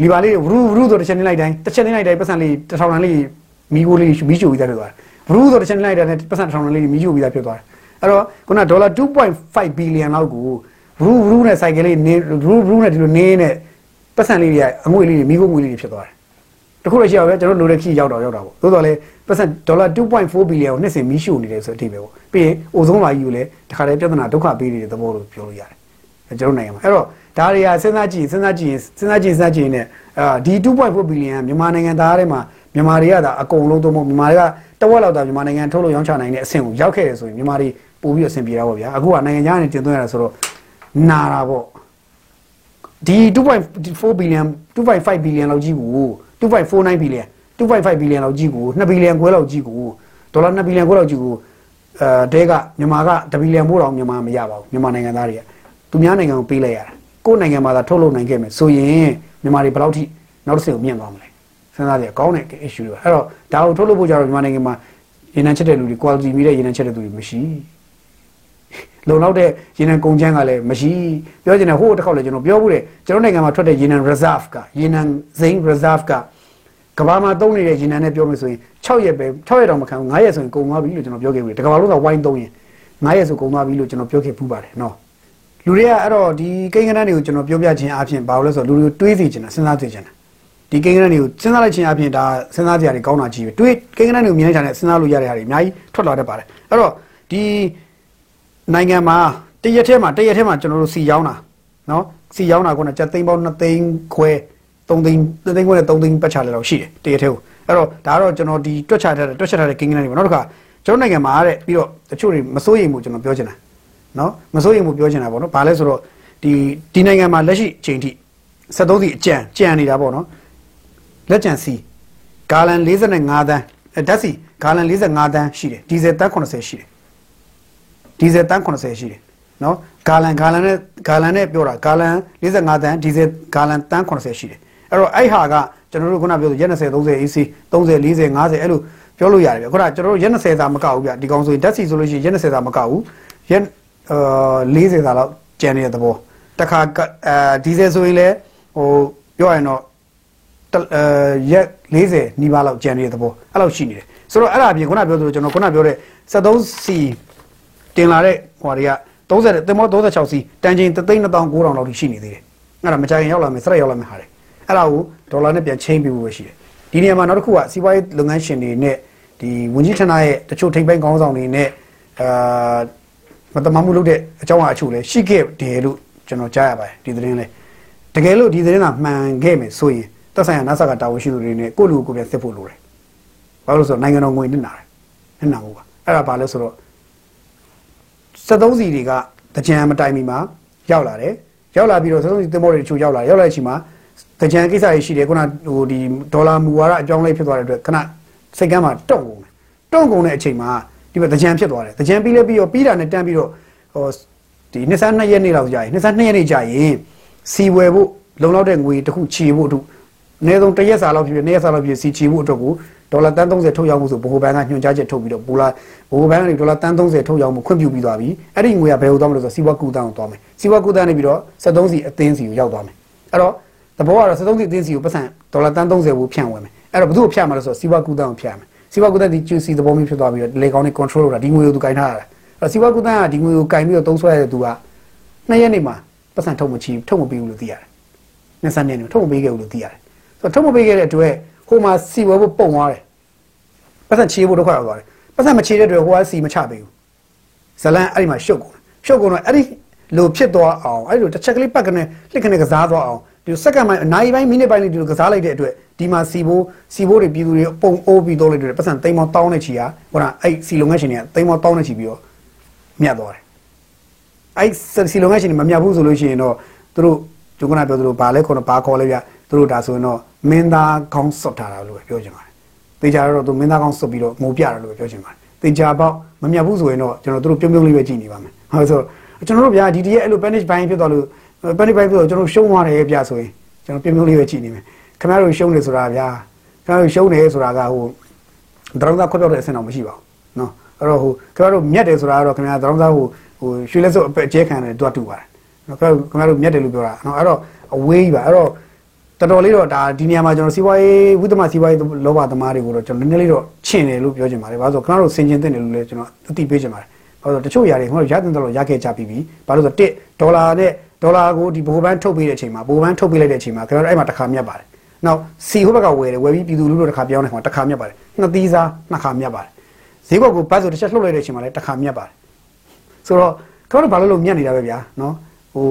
လီဘာလေးရူရူဆိုတစ်ချက်နေလိုက်တိုင်းတစ်ချက်နေလိုက်တိုင်းပတ်စံလေးတစ်ထောင်တန်းလေးမိခိုးလေးမိချိုပြီးသားဖြစ်သွားတယ် ရူဆိုတစ်ချက်နေလိုက်တိုင်းပတ်စံတစ်ထောင်တန်းလေးမိချိုပြီးသားဖြစ်သွားတယ်အဲ့တော့ခုနဒေါ်လာ2.5ဘီလီယံလောက်ကိုရူရူနဲ့စိုက်ကလေးနေရူရူနဲ့ဒီလိုနေနဲ့ပတ်စံလေးတွေကအငွေလေးတွေမိခိုးငွေလေးတွေဖြစ်သွားတယ်တခုလည်းရှိရပဲကျွန်တော်လိုတဲ့ခီးရောက်တော့ရောက်တာပေါ့သို့တော်လည်းပတ်စံဒေါ်လာ2.4ဘီလီယံကိုနှစ်စဉ်မီးရှို့နေတယ်ဆိုတဲ့အထိပဲပေါ့ပြီးရင်အိုဇုံးလာကြီးကိုလည်းတခါတည်းပြဿနာဒုက္ခပေးနေတဲ့သဘောလို့ပြောလို့ရတယ်ကျွန်တော်နိုင်ငံမှာအဲ့တော့ဒါတွေကစဉ်းစားကြည့်စဉ်းစားကြည့်စဉ်းစားကြည့်စဉ်းစားကြည့်နေအာဒီ2.4ဘီလီယံမြန်မာနိုင်ငံသားတွေမှာ မြန်မာတွေကဒါအကုန်လုံးသုံးဖို့မြန်မာတွေကတဝက်လောက်သာမြန်မာနိုင်ငံထုတ်လို့ရောင်းချနိုင်တဲ့အဆင့်ကိုရောက်ခဲ့တယ်ဆိုရင်မြန်မာတွေပို့ပြီးအဆင်ပြေတာပေါ့ဗျာအခုကနိုင်ငံခြားကနေတင်သွင်းရတာဆိုတော့နာတာပေါ့ဒီ2.4ဘီလီယံ2.5ဘီလီယံလောက်ကြီးကို2.49ဘီလီယံ2.5ဘီလီယံလောက်ကြီးကို2ဘီလီယံခွဲလောက်ကြီးကိုဒေါ်လာ2ဘီလီယံခွဲလောက်ကြီးကိုအဲတဲကမြန်မာက1ဘီလီယံပို့တော့မြန်မာမရပါဘူးမြန်မာနိုင်ငံသားတွေကသူများနိုင်ငံကိုပေးလိုက်ရတာကိုယ့်နိုင်ငံမှာသာထုတ်လုပ်နိုင်ခဲ့မယ်ဆိုရင်မြန်မာတွေဘယ်လောက်ထိနောက်တစ်ဆင့်ကိုမြင့်သွားမလဲ စဉ်းစားကြည့်ကောင်းတဲ့ issue တွေပါအဲ့တော့ဒါကိုထုတ်လုပ်ဖို့ကြတော့မြန်မာနိုင်ငံမှာရေနံချက်တဲ့လူတွေ quality မီတဲ့ရေနံချက်တဲ့လူတွေမရှိလုံလောက်တဲ့ရေနံကုန်ချမ်းကလည်းမရှိပြောချင်တယ်ဟိုတစ်ခေါက်လည်းကျွန်တော်ပြောဘူးတယ်ကျွန်တော်နိုင်ငံမှာထွက်တဲ့ရေနံ reserve ကရေနံစိမ်း reserve ကကဘာမှာသုံးနေတဲ့ရေနံနဲ့ပြောမယ်ဆိုရင်6ရက်ပဲ6ရက်တောင်မခံဘူး9ရက်ဆိုရင်ကုန်သွားပြီလို့ကျွန်တော်ပြောခဲ့ဘူးတကဘာလို့တော့ဝိုင်းသုံးရင်9ရက်ဆိုကုန်သွားပြီလို့ကျွန်တော်ပြောခဲ့ပူးပါတယ်နော်လူတွေကအဲ့တော့ဒီကိန်းဂဏန်းတွေကိုကျွန်တော်ပြောပြခြင်းအပြင်ဘာလို့လဲဆိုတော့လူတွေတွေးစီချင်တာစဉ်းစားသိချင်တာ ဒီကိန်းဂဏန်းတွေကိုစဉ်းစားလိုက်ခြင်းအပြင်ဒါစဉ်းစားကြရတယ်ကောင်းတာကြီးပဲတွေးကိန်းဂဏန်းတွေကိုမြင်လိုက်တာနဲ့စဉ်းစားလို့ရတဲ့ဟာတွေအများကြီးထွက်လာတတ်ပါတယ်အဲ့တော့ဒီနိုင်ငံမှာတရက်ထဲမှာတရက်ထဲမှာကျွန်တော်တို့စီရောင်းတာနော်စီရောင်းတာကကြက်သိန်းပေါင်း2သိန်းခွဲ3သိန်း3သိန်းခွဲနဲ့3သိန်းပတ်ချလဲတော့ရှိတယ်တရက်ထဲကိုအဲ့တော့ဒါကတော့ကျွန်တော်ဒီတွက်ချထားတဲ့တွက်ချထားတဲ့ကိန်းဂဏန်းတွေပေါ့နောက်တစ်ခါကျွန်တော်နိုင်ငံမှာတဲ့ပြီးတော့တချို့တွေမစိုးရိမ်ဘူးကျွန်တော်ပြောချင်တာနော်မစိုးရိမ်ဘူးပြောချင်တာပေါ့နော်ဘာလဲဆိုတော့ဒီဒီနိုင်ငံမှာလက်ရှိအချိန်ထိ73စီအကြံကြံနေတာပေါ့နော် လက်ကြံစီဂါလန်45တန်းဓာတ်စီဂါလန်45တန်းရှိတယ်ဒီဇယ်တန်း80ရှိတယ်ဒီဇယ်တန်း80ရှိတယ်နော်ဂါလန်ဂါလန်နဲ့ဂါလန်နဲ့ပြောတာဂါလန်45တန်းဒီဇယ်ဂါလန်တန်း80ရှိတယ်အဲ့တော့အဲ့ဟာကကျွန်တော်တို့ခုနပြောဆိုရက်20 30 AC 30 40 50အဲ့လိုပြောလို့ရတယ်ဗျခုနကျွန်တော်တို့ရက်20သာမကောက်ဘူးဗျဒီကောင်ဆိုရင်ဓာတ်စီဆိုလို့ရှိရင်ရက်20သာမကောက်ဘူးရက်အာ40သာလောက်ကျန်နေတဲ့သဘောတခါအဲဒီဇယ်ဆိုရင်လည်းဟိုပြောရရင်တော့အဲ ရက်40နီးပါးလောက်ကျန်နေတဲ့သဘောအဲ့လောက်ရှိနေတယ်ဆိုတော့အဲ့ဒါအပြင်ခုနပြောသလိုကျွန်တော်ခုနပြောတဲ့73စီတင်လာတဲ့ဟိုတွေက30တင်မော36စီတန်ချိန်3,900လောက်ထိရှိနေသေးတယ်အဲ့ဒါမကြရင်ရောက်လာမယ်စရက်ရောက်လာမယ်ဟာတယ်အဲ့ဒါကိုဒေါ်လာနဲ့ပြန်ချင်းပြဖို့ပဲရှိတယ်ဒီနေရာမှာနောက်တစ်ခုကစီးပွားရေးလုပ်ငန်းရှင်တွေနဲ့ဒီဝန်ကြီးဌာနရဲ့တချို့ထိပ်ပိုင်းခေါင်းဆောင်တွေနဲ့အာမတမမှုလုပ်တဲ့အကြောင်းအချို့လည်းရှိခဲ့တယ်လို့ကျွန်တော်ကြားရပါတယ်ဒီသတင်းလေးတကယ်လို့ဒီသတင်းကမှန်ခဲ့မယ်ဆိုရင် သက်ဆိုင်ရာ NASA ကတာဝန်ရှိသူတွေနဲ့ကိုယ့်လူကိုယ်ပြန်စစ်ဖို့လိုတယ်ဘာလို့လဲဆိုတော့နိုင်ငံတော်ငွေနစ်နာတယ်နစ်နာမှုပါအဲ့ဒါဘာလဲဆိုတော့73စီတွေကတကြံမတိုင်မီမှာရောက်လာတယ်ရောက်လာပြီးတော့73စီသင်္ဘောတွေတချို့ရောက်လာရောက်လာတဲ့အချိန်မှာတကြံကိစ္စတွေရှိတယ်ခုနဟိုဒီဒေါ်လာမူဝါဒအကြောင်းလေးဖြစ်သွားတဲ့အတွက်ခဏစိတ်ကမ်းမှာတုံ့ကုန်တယ်တုံ့ကုန်တဲ့အချိန်မှာဒီမှာတကြံဖြစ်သွားတယ်တကြံပြီးလဲပြီးတော့ပြီးတာနဲ့တန်းပြီးတော့ဟိုဒီနှစ်ဆန်း2ရက်နေ့လောက်ကြာရင်နှစ်ဆန်း2ရက်နေ့ကြာရင်စီဝယ်ဖို့လုံလောက်တဲ့ငွေတစ်ခုချေဖို့အတွက် အနည်းဆုံးတစ်ရက်စာလောက်ဖြစ်ဖြစ်နှစ်ရက်စာလောက်ဖြစ်စီချေဖို့အတွက်ကိုဒေါ်လာတန်း30ထုတ်ရောက်မှုဆိုဘိုဘန်ကညွှန်ကြားချက်ထုတ်ပြီးတော့ဘူလာဘိုဘန်ကနေဒေါ်လာတန်း30ထုတ်ရောက်မှုခွင့်ပြုပြီးသွားပြီအဲ့ဒီငွေကဘယ်လိုသွားမလို့ဆိုစီးပွားကူတန်းကိုသွားမယ်စီးပွားကူတန်းနေပြီးတော့73စီအသင်းစီကိုရောက်သွားမယ်အဲ့တော့သဘောကတော့73စီအသင်းစီကိုပတ်စံဒေါ်လာတန်း30ကိုဖြန့်ဝင်မယ်အဲ့တော့ဘယ်သူ့ကိုဖြန့်မှာလဲဆိုတော့စီးပွားကူတန်းကိုဖြန့်မယ်စီးပွားကူတန်းဒီကျူစီသဘောမျိုးဖြစ်သွားပြီးတော့လေကောင်းနေ control လုပ်တာဒီငွေကိုသူကင်ထားတာအဲ့စီးပွားကူတန်းကဒီငွေကိုကင်ပြီးတော့သုံးဆွဲရတဲ့သူကနှစ်ရက်နေမှာပတ်စံထုတ်မချီထုတ်မပေးဘူးလို့သိရတယ်နှစ်ဆန်းနေနေထုတ်မပေးခဲ့ဘူးလို့သိရတယ်ဆို တော့ထုတ်မပေးခဲ့တဲ့အတွက်ဟိုမှာစီဝဲဖို့ပုံသွားတယ်ပတ်စံချေဖို့ဒုက္ခရောက်သွားတယ်ပတ်စံမချေတဲ့အတွက်ဟိုကစီမချပေးဘူးဇလန်အဲ့ဒီမှာရှုပ်ကုန်ရှုပ်ကုန်တော့အဲ့ဒီလိုဖြစ်သွားအောင်အဲ့ဒီလိုတစ်ချက်ကလေးပတ်ကနေလှစ်ကနေကစားသွားအောင်ဒီစက္ကန့်ပိုင်းအနိုင်ပိုင်းမိနစ်ပိုင်းလေးဒီလိုကစားလိုက်တဲ့အတွက်ဒီမှာစီဘိုးစီဘိုးတွေပြည်သူတွေပုံအိုးပြီးတော့လိုက်တဲ့ပတ်စံတိမ်မောင်းတောင်းနေချီဟာဟိုကအဲ့စီလုံငန်းရှင်တွေကတိမ်မောင်းတောင်းနေချီပြီးတော့မြတ်သွားတယ်အဲ့စီလုံငန်းရှင်တွေမမြတ်ဘူးဆိုလို့ရှိရင်တော့သူတို့ကျုံကနာပြောသူတို့ဘာလဲခေါ်တော့ဘာခေါ်လဲဗျသူတို့ဒါဆိုရင်တော့ မင်းသားကောင်းစွတ်ထားတာလို့ပဲပြောချင်ပါတယ်တေချာတော့သူမင်းသားကောင်းစွတ်ပြီးတော့ငိုပြတာလို့ပဲပြောချင်ပါတယ်တေချာပေါက်မမြတ်ဘူးဆိုရင်တော့ကျွန်တော်တို့ပြုံးပြုံးလေးပဲကြည်နေပါမယ်ဟုတ်ဆိုကျွန်တော်တို့ဗျာဒီတည်းရဲ့အဲ့လို panic ဘိုင်းဖြစ်သွားလို့ panic ဘိုင်းဖြစ်တော့ကျွန်တော်ရှုံးသွားတယ်ဗျာဆိုရင်ကျွန်တော်ပြုံးပြုံးလေးပဲကြည်နေမယ်ခင်ဗျားတို့ရှုံးနေဆိုတာဗျာခင်ဗျားတို့ရှုံးနေဆိုတာကဟိုဒရုံသားခွက်ပြောက်တဲ့အဆင့်တော့မရှိပါဘူးနော်အဲ့တော့ဟိုခင်ဗျားတို့မြတ်တယ်ဆိုတာကတော့ခင်ဗျားဒရုံသားဟိုဟိုရွှေလက်စုပ်အပက်အကျဲခံတယ်တွားတူပါတယ်နော်ခင်ဗျားတို့မြတ်တယ်လို့ပြောတာနော်အဲ့တော့အဝေးကြီးပါအဲ့တော့ တော်တော်လေးတော့ဒါဒီနေရာမှာကျွန်တော်စီးပွားရေးဝိသမစီးပွားရေးလောဘသမားတွေကိုတော့ကျွန်တော်နည်းနည်းလေးတော့ချင်တယ်လို့ပြောချင်ပါတယ်။ဘာလို့ဆိုတော့ခင်ဗျားတို့ဆင်ကျင်တဲ့တယ်လို့လည်းကျွန်တော်အသိပေးချင်ပါတယ်။ဘာလို့ဆိုတော့တချို့ຢာတွေခင်ဗျားတို့ရတဲ့တော့ရခဲ့ကြပြီးပြီ။ဘာလို့ဆိုတော့1ဒေါ်လာနဲ့ဒေါ်လာကိုဒီဘိုးဘန်းထုတ်ပေးတဲ့အချိန်မှာဘိုးဘန်းထုတ်ပေးလိုက်တဲ့အချိန်မှာခင်ဗျားတို့အဲ့မှာတစ်ခါမြတ်ပါတယ်။နောက်စီဟိုဘက်ကဝယ်တယ်ဝယ်ပြီးပြည်သူလူထုတစ်ခါပြောင်းတဲ့ခါမှာတစ်ခါမြတ်ပါတယ်။နှစ်သီးစားနှစ်ခါမြတ်ပါတယ်။ဈေးကွက်ကိုဘတ်ဆိုတစ်ချက်လှုပ်လိုက်တဲ့အချိန်မှာလည်းတစ်ခါမြတ်ပါတယ်။ဆိုတော့ခင်ဗျားတို့ဘာလို့လို့မြတ်နေတာပဲဗျာနော်။ဟို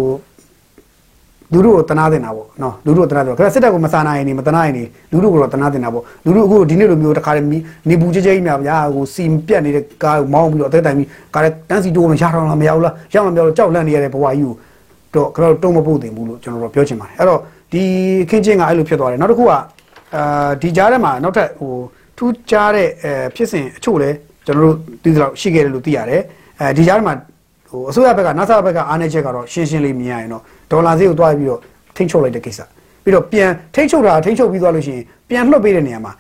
လူတို့ကိုတနာတင်တာပေါ့နော်လူတို့ကိုတနာတင်ခင်ဗျစစ်တပ်ကိုမစာနာရင်နေမတနာရင်နေလူတို့ကိုတော့တနာတင်တာပေါ့လူတို့အခုဒီနေ့လိုမျိုးတခါလေနေဘူးကြဲကြဲကြီးများဗျာဟိုစီပြက်နေတဲ့ကားကိုမောင်းပြီးတော့အသက်တိုင်ပြီးကားလေတန်းစီတိုးမရတော့လားမရဘူးလားရောက်မှမပြောတော့ကြောက်လန့်နေရတဲ့ဘဝကြီးကိုတော့ခင်ဗျတုံးမပုတ်တင်ဘူးလို့ကျွန်တော်တို့ပြောချင်ပါတယ်အဲ့တော့ဒီခင်းချင်းကအဲ့လိုဖြစ်သွားတယ်နောက်တစ်ခုကအာဒီကြားထဲမှာနောက်ထပ်ဟိုထူးခြားတဲ့အဲဖြစ်စဉ်အချို့လဲကျွန်တော်တို့သိသလောက်ရှိခဲ့တယ်လို့သိရတယ်အဲဒီကြားထဲမှာဟိုအစိုးရဘက်က NASA ဘက်ကအားနေချက်ကတော့ရှင်းရှင်းလေးမြင်ရရင်တော့ ဒေါ်လာဈေးကိုတွားပြီးတော့ထိန်းချုပ်လိုက်တဲ့ကိစ္စပြီးတော့ပြန်ထိန်းချုပ်တာထိန်းချုပ်ပြီးသွားလို့ရှိရင်ပြန်လွှတ်ပေးတဲ့နေရာမှာ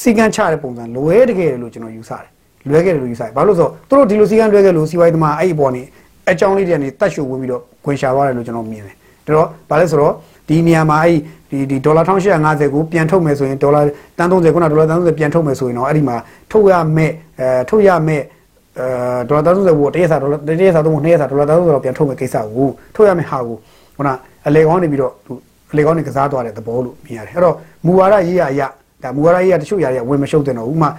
စီကံချတဲ့ပုံစံလွဲတကယ်လို့ကျွန်တော်ယူဆတယ်လွဲခဲ့တယ်လို့ယူဆတယ်ဘာလို့ဆိုတော့သူတို့ဒီလိုစီကံလွဲခဲ့လို့စီဝိုင်းသမားအဲ့ဒီပေါ်နေအကြောင်းလေးတွေကနေတတ်ရှုဝင်ပြီးတော့ခွင်ရှာသွားတယ်လို့ကျွန်တော်မြင်တယ်ဒါတော့ဘာလဲဆိုတော့ဒီနေရာမှာအဲ့ဒီဒီဒေါ်လာ1850ကိုပြန်ထုတ်မယ်ဆိုရင်ဒေါ်လာတန်း30ခုနဒေါ်လာတန်း30ပြန်ထုတ်မယ်ဆိုရင်တော့အဲ့ဒီမှာထုတ်ရမဲ့အဲထုတ်ရမဲ့ အဲဒေါ်လာ30ကိုတရက်စာဒေါ်လာတရက်စာတော့နှစ်ရက်စာဒေါ်လာ30တော့ပြန်ထုတ်မယ်ကိစ္စကိုထုတ်ရမယ့်ဟာကိုခုနအလေကောင်းနေပြီးတော့အလေကောင်းနေကစားသွားတဲ့သဘောလို့မြင်ရတယ်အဲ့တော့မူဝါဒရေးရအရဒါမူဝါဒရေးရတချို့ຢာတွေကဝင်မရှုပ်တဲ့တော့ဥမာ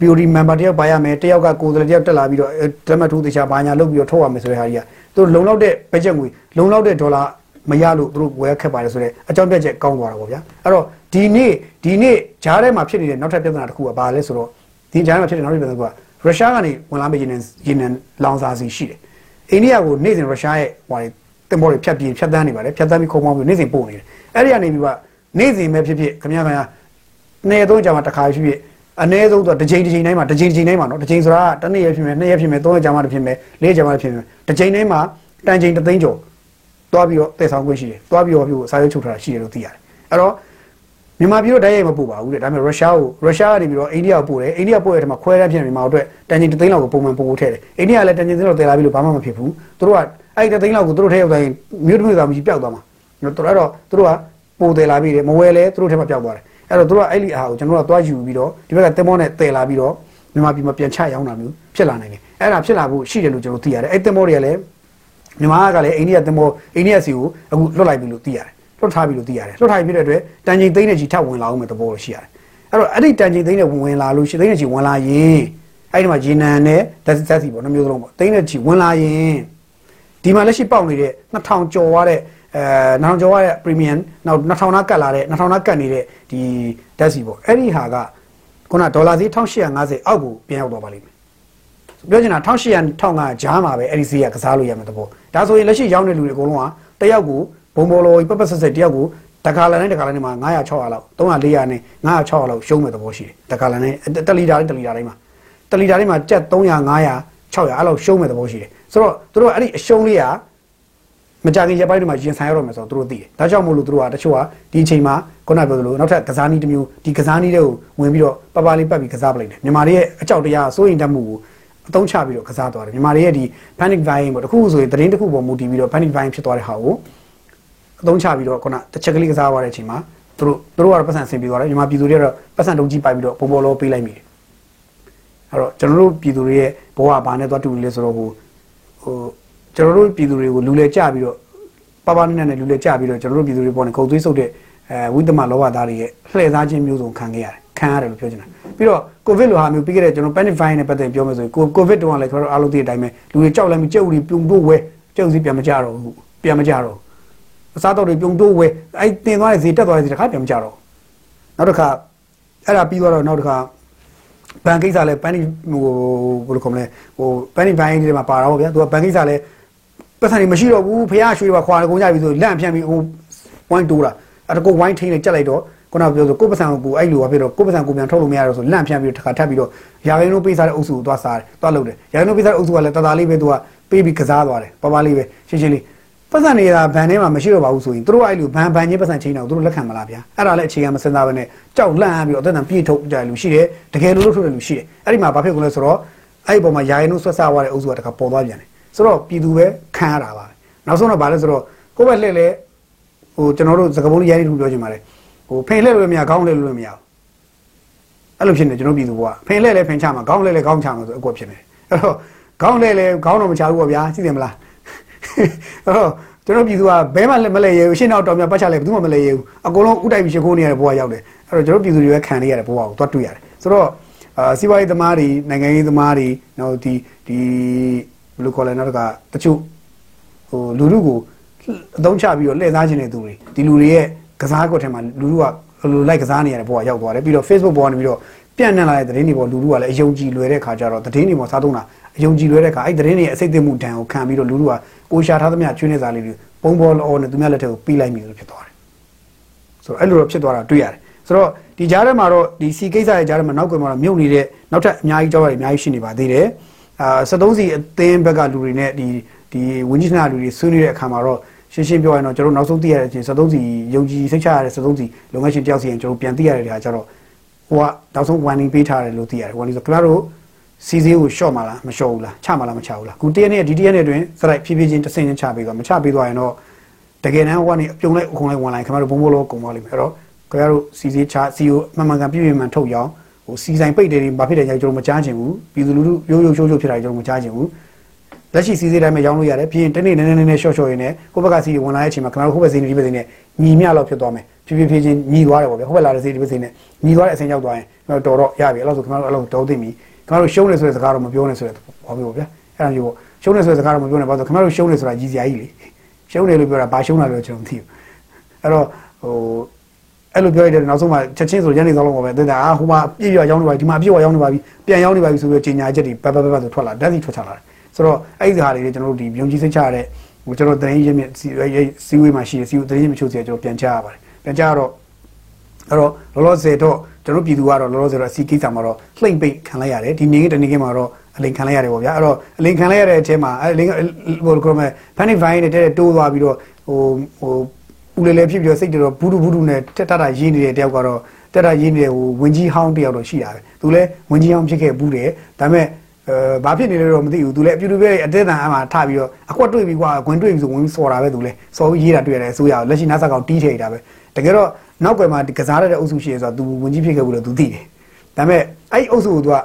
POD member တယောက်ပါရမယ်တယောက်ကကိုယ်စားလှယ်တယောက်တက်လာပြီးတော့လက်မှတ်ထိုးတခြားဘာညာလုပ်ပြီးတော့ထုတ်ရမယ်ဆိုတဲ့ဟာကြီးကသူလုံလောက်တဲ့ budget ငွေလုံလောက်တဲ့ဒေါ်လာမရလို့သူတို့ဝယ်ခက်ပါတယ်ဆိုတော့အကြောင်းပြချက်ကောင်းသွားတာပေါ့ဗျာအဲ့တော့ဒီနေ့ဒီနေ့ဂျားထဲမှာဖြစ်နေတဲ့နောက်ထပ်ပြဿနာတစ်ခုကဘာလဲဆိုတော့ဒီဂျားထဲမှာဖြစ်တဲ့နောက်ထပ်ပြဿနာက ရုရှားကနေဝင်လာမယ့်ရေနံရေနံလောင်စာစီရှိတယ်အိန္ဒိယကိုနေ့စဉ်ရုရှားရဲ့ဟိုတင်ပေါ်တွေဖြတ်ပြီးဖြတ်တန်းနေပါတယ်ဖြတ်တန်းပြီးခုံပေါင်းပြီးနေ့စဉ်ပို့နေတယ်အဲ့ဒီကနေပြီးကနေ့စဉ်ပဲဖြစ်ဖြစ်ခင်ဗျားခင်ဗျာနေသုံးကြမှာတစ်ခါဖြစ်ဖြစ်အနည်းဆုံးတော့တစ်ချိန်တစ်ချိန်တိုင်းမှာတစ်ချိန်တစ်ချိန်တိုင်းမှာနော်တစ်ချိန်ဆိုတာတစ်နေ့ရဖြစ်မယ်နှစ်ရက်ဖြစ်မယ်သုံးရက်ကြာမှတစ်ဖြစ်မယ်လေးရက်ကြာမှတစ်ဖြစ်မယ်တစ်ချိန်တိုင်းမှာတန်ချိန်တစ်သိန်းကျော်သွားပြီးတော့တည်ဆောင်ခွင့်ရှိတယ်သွားပြီးတော့ပြီးစာရုပ်ချုပ်ထားတာရှိတယ်လို့သိရတယ်အဲ့တော့ မြန်မာပြည်တော့တိုက်ရိုက်မပို့ပါဘူးတဲ့ဒါပေမဲ့ရုရှားကိုရုရှားကနေပြီးတော့အိန္ဒိယကိုပို့တယ်အိန္ဒိယပို့တဲ့ထဲမှာခွဲရဖြစ်နေမြန်မာတို့တန်ချိန်တစ်သိန်းလောက်ကိုပုံမှန်ပို့ပို့ထည့်တယ်အိန္ဒိယလည်းတန်ချိန်တစ်သိန်းလောက်တည်လာပြီလို့ဘာမှမဖြစ်ဘူးသူတို့ကအဲ့ဒီတစ်သိန်းလောက်ကိုသူတို့ထည့်ရောက်တိုင်းမြို့တစ်မြို့သားမရှိပျောက်သွားမှာတို့အဲ့တော့သူတို့ကပို့တယ်လာပြီးတယ်မဝယ်လဲသူတို့ထဲမှာပျောက်သွားတယ်အဲ့တော့သူတို့ကအဲ့ဒီအားကိုကျွန်တော်တို့ကသွားယူပြီးတော့ဒီဘက်ကတင်မောနဲ့တည်လာပြီးတော့မြန်မာပြည်မှာပြန်ချရောင်းတာမျိုးဖြစ်လာနိုင်တယ်အဲ့ဒါဖြစ်လာဖို့ရှိတယ်လို့ကျွန်တော်သိရတယ်အဲ့တင်မောတွေကလည်းမြန်မာကလည်းအိန္ဒိယတင်မောအိန္ဒိယစီကိုအခုလွတ်လိုက်ပြီလို့သိရတယ် လွတ်ထားပြီလို့သိရတယ်လွတ်ထားပြီဖြစ်တဲ့အတွက်တန်ချိန်သိန်းနဲ့ကြီးထပ်ဝင်လာအောင်မဲ့သဘောလို့ရှိရတယ်အဲ့တော့အဲ့ဒီတန်ချိန်သိန်းနဲ့ဝင်လာလို့ရှိသိန်းနဲ့ကြီးဝင်လာရင်အဲ့ဒီမှာဂျီနန်နဲ့တက်တက်စီပေါ့နှမျိုးစလုံးပေါ့သိန်းနဲ့ကြီးဝင်လာရင်ဒီမှာလက်ရှိပေါက်နေတဲ့2000ကျော်သွားတဲ့အဲ2000ကျော်ရတဲ့ premium နောက်2000နာကတ်လာတဲ့2000နာကတ်နေတဲ့ဒီဓာတ်စီပေါ့အဲ့ဒီဟာကခုနဒေါ်လာဈေး1850အောက်ကိုပြန်ရောက်သွားပါလိမ့်မယ်ပြောချင်တာ1800 1500ဂျားမှာပဲအဲ့ဒီဈေးကကစားလို့ရမယ်တဘောဒါဆိုရင်လက်ရှိရောက်နေလူတွေအကုန်လုံးကတယောက်ကို ဘုံဘော်လော်ပပဆက်ဆက်တယောက်ကိုတခါလန်နဲ့တခါလန်နဲ့မှာ900 600လောက်300 400နဲ့900 600လောက်ရှုံးမဲ့သဘောရှိတယ်တခါလန်နဲ့တလီတာလေးတလီတာလေးမှာတလီတာလေးမှာကျပ်300 900 600အဲ့လောက်ရှုံးမဲ့သဘောရှိတယ်ဆိုတော့တို့အဲ့ဒီအရှုံးလေးကမကြခင်ရပိုင်းတွေမှာရင်ဆိုင်ရတော့မယ်ဆိုတော့သူတို့သိတယ်။ဒါကြောင့်မို့လို့သူတို့ကတချို့ကဒီအချိန်မှာခုနပြောသလိုနောက်ထပ်ကစားနည်းတစ်မျိုးဒီကစားနည်းတွေကိုဝင်ပြီးတော့ပပလေးပတ်ပြီးကစားပလိုက်တယ်။မြန်မာတွေရဲ့အကြောက်တရားစိုးရင်တတ်မှုကိုအသုံးချပြီးတော့ကစားသွားတယ်။မြန်မာတွေရဲ့ဒီ panic buying ပေါ့တခုဆိုရင်သတင်းတစ်ခုပေါ်မူတည်ပြီးတော့ panic buying ဖြစ်သွားတဲ့ဟာကို အသုံးချပြီးတော့ခုနတစ်ချက်ကလေးကစားသွားတဲ့အချိန်မှာသူတို့သူတို့ကတော့ပတ်စံဆင်ပြီးသွားတယ်။မြန်မာပြည်သူတွေကတော့ပတ်စံတုံးကြီးပိုက်ပြီးတော့ပုံပေါ်လောပေးလိုက်မိတယ်။အဲ့တော့ကျွန်တော်တို့ပြည်သူတွေရဲ့ဘဝဘာနဲ့သွားတူလဲဆိုတော့ဟိုဟိုကျွန်တော်တို့ပြည်သူတွေကိုလူလဲကြပြီးတော့ပပနဲ့နဲ့လူလဲကြပြီးတော့ကျွန်တော်တို့ပြည်သူတွေပေါ်နေခုံသွေးဆုပ်တဲ့အဲဝိသမလောဘသားတွေရဲ့လှည့်စားခြင်းမျိုးစုံခံခဲ့ရတယ်ခံရတယ်လို့ပြောချင်တာပြီးတော့ကိုဗစ်လိုဟာမျိုးပြီးခဲ့တဲ့ကျွန်တော် panic buying နဲ့ပတ်သက်ပြောမယ်ဆိုရင်ကိုဗစ်တုန်းကလည်းကျွန်တော်တို့အားလုံးသိတဲ့အတိုင်းပဲလူတွေကြောက်လန့်ပြီးကြက်ဥတွေပြုံတိုးဝဲကြက်ဥစီပြန်မကြတော့ဘူးပြန်မကြတော့ အစားတော့တွေပြုံတိုးဝဲအဲ့တင်သွားတဲ့ဈေးတက်သွားတဲ့ဈေးတစ်ခါပြန်မကြတော့နောက်တစ်ခါအဲ့ဒါပြီးသွားတော့နောက်တစ်ခါဘဏ်ကိစ္စလဲပန်းဟိုဘယ်လိုခေါ်မလဲဟိုပန်းဘိုင်းတွေမှာပါတာပေါ့ဗျာသူကဘဏ်ကိစ္စလဲပတ်စံတွေမရှိတော့ဘူးဖះရွှေတွေပါခွာကုန်ကြပြီဆိုလန့်ဖြန့်ပြီးဟိုဝိုင်းတိုးတာအဲ့ဒါကိုဝိုင်းထိန်းနေကြက်လိုက်တော့ခုနကပြောဆိုကိုပတ်စံကိုအဲ့လိုပါဖြစ်တော့ကိုပတ်စံကိုပြန်ထုတ်လို့မရတော့ဆိုလန့်ဖြန့်ပြီးတစ်ခါထပ်ပြီးတော့ရာခိုင်နှုန်းပေးစားတဲ့အုပ်စုကိုသွားစားတယ်သွားလုပ်တယ်ရာခိုင်နှုန်းပေးစားတဲ့အုပ်စုကလည်းတသားလေးပဲသူကပေးပြီးကစားသွားတယ်ပပလေးပဲရှင်းရှင်းလေး ပတ်စံနေတာဘန်ထဲမှာမရှိတော့ပါဘူးဆိုရင်တို့အဲ့လိုဘန်ဘန်ချင်းပတ်စံချင်းတော့တို့လက်ခံမလားဗျာအဲ့ဒါလည်းအခြေခံမစင်စားဘဲနဲ့ကြောက်လန့်ပြီးတော့အသက်တန်ပြေထုတ်ကြလူရှိတယ်တကယ်လို့လို့ထုတ်တယ်လူရှိတယ်အဲ့ဒီမှာဘာဖြစ်ကုန်လဲဆိုတော့အဲ့ဒီပုံမှာယာရင်တို့ဆွတ်စားသွားတဲ့အုပ်စုကတခါပေါ်သွားပြန်တယ်ဆိုတော့ပြည်သူပဲခံရတာပါနောက်ဆုံးတော့ဘာလဲဆိုတော့ကိုယ့်ဘက်လှည့်လဲဟိုကျွန်တော်တို့စကပုံးလေးရိုင်းထူပြောချင်ပါတယ်ဟိုဖိန်လှည့်လို့မရခေါင်းလှည့်လို့မရဘူးအဲ့လိုဖြစ်နေကျွန်တော်ပြည်သူကဖိန်လှည့်လဲဖိန်ချမှာခေါင်းလှည့်လဲခေါင်းချမှာဆိုအကွက်ဖြစ်နေအဲ့တော့ခေါင်းလှည့်လဲခေါင်းတော့မချဘူးပေါ့ဗျာသိတယ်မလား အဲ့တော့ကျွန်တော်ပြည်သူကဘဲမှလည်းမလဲရဘူးရှင်းတော့တော်များပတ်ချလဲဘယ်သူမှမလဲရဘူးအကုန်လုံးဥတိုက်ပြီးရှ िख ိုးနေရတဲ့ဘဝရောက်တယ်အဲ့တော့ကျွန်တော်ပြည်သူတွေပဲခံနေရတဲ့ဘဝကိုသွားတွေ့ရတယ်ဆိုတော့အာစီးပွားရေးသမားတွေနိုင်ငံရေးသမားတွေနောက်ဒီဒီဘယ်လိုခေါ်လဲနောက်တကတချို့ဟိုလူလူကိုအသုံးချပြီးတော့လှည့်စားခြင်းတဲ့သူတွေဒီလူတွေရဲ့ကစားကွက်ထဲမှာလူလူကလူလိုက်ကစားနေရတဲ့ဘဝရောက်သွားတယ်ပြီးတော့ Facebook ပေါ်ကနေပြီးတော့ ပြန့်နှံ့လာတဲ့သတင်းတွေပေါ်လူလူကလည်းအယုံကြည်လွယ်တဲ့ခါကျတော့သတင်းတွေပေါ်စားသုံးတာအယုံကြည်လွယ်တဲ့ခါအဲ့သတင်းတွေရဲ့အစိတ်အသက်မှုဒဏ်ကိုခံပြီးတော့လူလူကကိုရှာထားသမျှကျွေးနေစားလေးတွေပုံပေါ်လောနဲ့သူများလက်ထက်ကိုပြီးလိုက်ပြီလို့ဖြစ်သွားတယ်ဆိုတော့အဲ့လိုတော့ဖြစ်သွားတာတွေ့ရတယ်ဆိုတော့ဒီကြားထဲမှာတော့ဒီစီကိစ္စရဲ့ကြားထဲမှာနောက်ကွယ်မှာတော့မြုပ်နေတဲ့နောက်ထပ်အများကြီးကြောက်ရည်အများကြီးရှိနေပါသေးတယ်အာ73စီအသင်းဘက်ကလူတွေနဲ့ဒီဒီဝင်းကြီးစနာလူတွေဆွေးနွေးတဲ့အခါမှာတော့ရှင်းရှင်းပြောရရင်တော့ကျွန်တော်နောက်ဆုံးသိရတဲ့အချိန်73စီယုံကြည်စိတ်ချရတဲ့73စီလုံငန်းရှင်တယောက်စီရင်ကျွန်တော်ပြန်သိရတဲ့အခါကျတော့ ဟိုကနောက်ဆုံး warning ပေးထားတယ်လို့သိရတယ် warning ဆိုခင်ဗျားတို့စီစည်းကို short မလားမ short ဘူးလားချမလားမချဘူးလားခုတရက်နဲ့ဒီတရက်နဲ့တွင်စလိုက်ဖြည်းဖြည်းချင်းတစ်ဆင့်ချင်းချပေးသွားမချပေးသွားရင်တော့တကယ်တမ်းဟိုကနေအပြုံလိုက်အခုံလိုက်ဝင်လိုက်ခင်ဗျားတို့ဘုံဘလောကုံသွားလိမ့်မယ်အဲ့တော့ခင်ဗျားတို့စီစည်းချစီကိုမှန်မှန်ကန်ပြည့်ပြည့်မှန်ထုတ်ရအောင်ဟိုစီဆိုင်ပိတ်တယ်တွေဘာဖြစ်တယ်ကျွန်တော်မကြားချင်ဘူးပြည်သူလူထုရိုးရိုးရှိုးရှိုးဖြစ်တာကျွန်တော်မကြားချင်ဘူးလက်ရှိစီစီတိုင်းမှာရောင်းလို့ရတယ်ပြီးရင်တနေ့နည်းနည်းနည်းနည်းရှော့ရှော့ရင်းနဲ့ကိုယ့်ဘက်ကစီဝင်လာတဲ့အချိန်မှာခင်ဗျားတို့ဟိုဘက်စီဒီဘက်စီနဲ့ညီမျှလောက်ဖြစ်သွားမယ် ဖြည်းဖြည်းဖြည်းချင်းညီသွားတယ်ပေါ့ဗျာဟိုဘက်လာတဲ့စီဒီဘက်စီနဲ့ညီသွားတဲ့အချိန်ရောက်သွားရင်တော်တော့ရပြီအဲ့လိုဆိုခင်ဗျားတို့အဲ့လိုတော်သိပြီခင်ဗျားတို့ရှုံးနေဆိုတဲ့စကားတော့မပြောနဲ့ဆိုတဲ့ဘာမျိုးပေါ့ဗျာအဲ့ဒါမျိုးပေါ့ရှုံးနေဆိုတဲ့စကားတော့မပြောနဲ့ဘာလို့ခင်ဗျားတို့ရှုံးနေဆိုတာကြီးစရာကြီးလေရှုံးနေလို့ပြောတာဘာရှုံးတာလဲကျွန်တော်မသိဘူးအဲ့တော့ဟိုအဲ့လိုပြောရတဲ့နောက်ဆုံးမှချက်ချင်းဆိုညနေဆောင်လုံးပါပဲတဲ့အာဟိုမှာပြည့်ပြရောင်းနေပါပြီဒီမှာပြည့်ဝရောင်းနေပါပြီပြန်ရောင်းနေပါပြီဆိုပြီးကြီးညာချက်တွေဘတ်ဘတ်ဘတ်ဆိုထွက်လာဓာတ်စီထွက်ချလာတယ်ဆိုတော့အဲ့ဒီဟာတွေကျွန်တော်တို့ဒီမြုံကြီးစိတ်ချရတဲ့ဟိုကျွန်တော်သတင်းရင်းမြစ်စီဝေးမှာရှိတဲ့စီဝေးသတင်းရင်းမြစ်ချို့စီကျွန်တော်ပြန်ချရပါတယ် ပြန်ချရတော့အဲ့တော့လောလောဆယ်တော့ကျွန်တော်ပြည်သူကတော့လောလောဆယ်တော့စီကိစ္စမှာတော့လှိမ့်ပိတ်ခံလိုက်ရတယ်ဒီနေတနေကင်းမှာတော့အလိန်ခံလိုက်ရတယ်ပေါ့ဗျာအဲ့တော့အလိန်ခံလိုက်ရတဲ့အချိန်မှာအလိန်ဟိုကောမဲဖန်နီဗိုင်းနဲ့တဲ့တိုးသွားပြီးတော့ဟိုဟိုဦးလေလေဖြစ်ပြီးတော့စိတ်တော်ဘူးဒူဘူးဒူနဲ့တက်တတာရေးနေတဲ့တယောက်ကတော့တက်တာရေးနေတဲ့ဟိုဝင်းကြီးဟောင်းတယောက်တော့ရှိတာပဲသူလည်းဝင်းကြီးဟောင်းဖြစ်ခဲ့ဘူးတယ်ဒါပေမဲ့ အဲဘာဖြစ်နေလဲတော့မသိဘူးသူလည်းအပြူတူပဲအသေးတန်အမှထပြီးတော့အကွက်တွေ့ပြီးကွာခွင်တွေ့ပြီးဆိုဝင်စော်တာပဲသူလည်းစော်ပြီးရေးတာတွေ့ရတယ်အစိုးရလက်ရှိနားဆက်ကောင်တီးထိတာပဲတကယ်တော့နောက်ကွယ်မှာကစားရတဲ့အုပ်စုရှိရဆိုတော့သူဝင်ကြီးဖြစ်ခဲ့ဘူးလို့သူသိတယ်ဒါပေမဲ့အဲ့ဒီအုပ်စုကိုသူက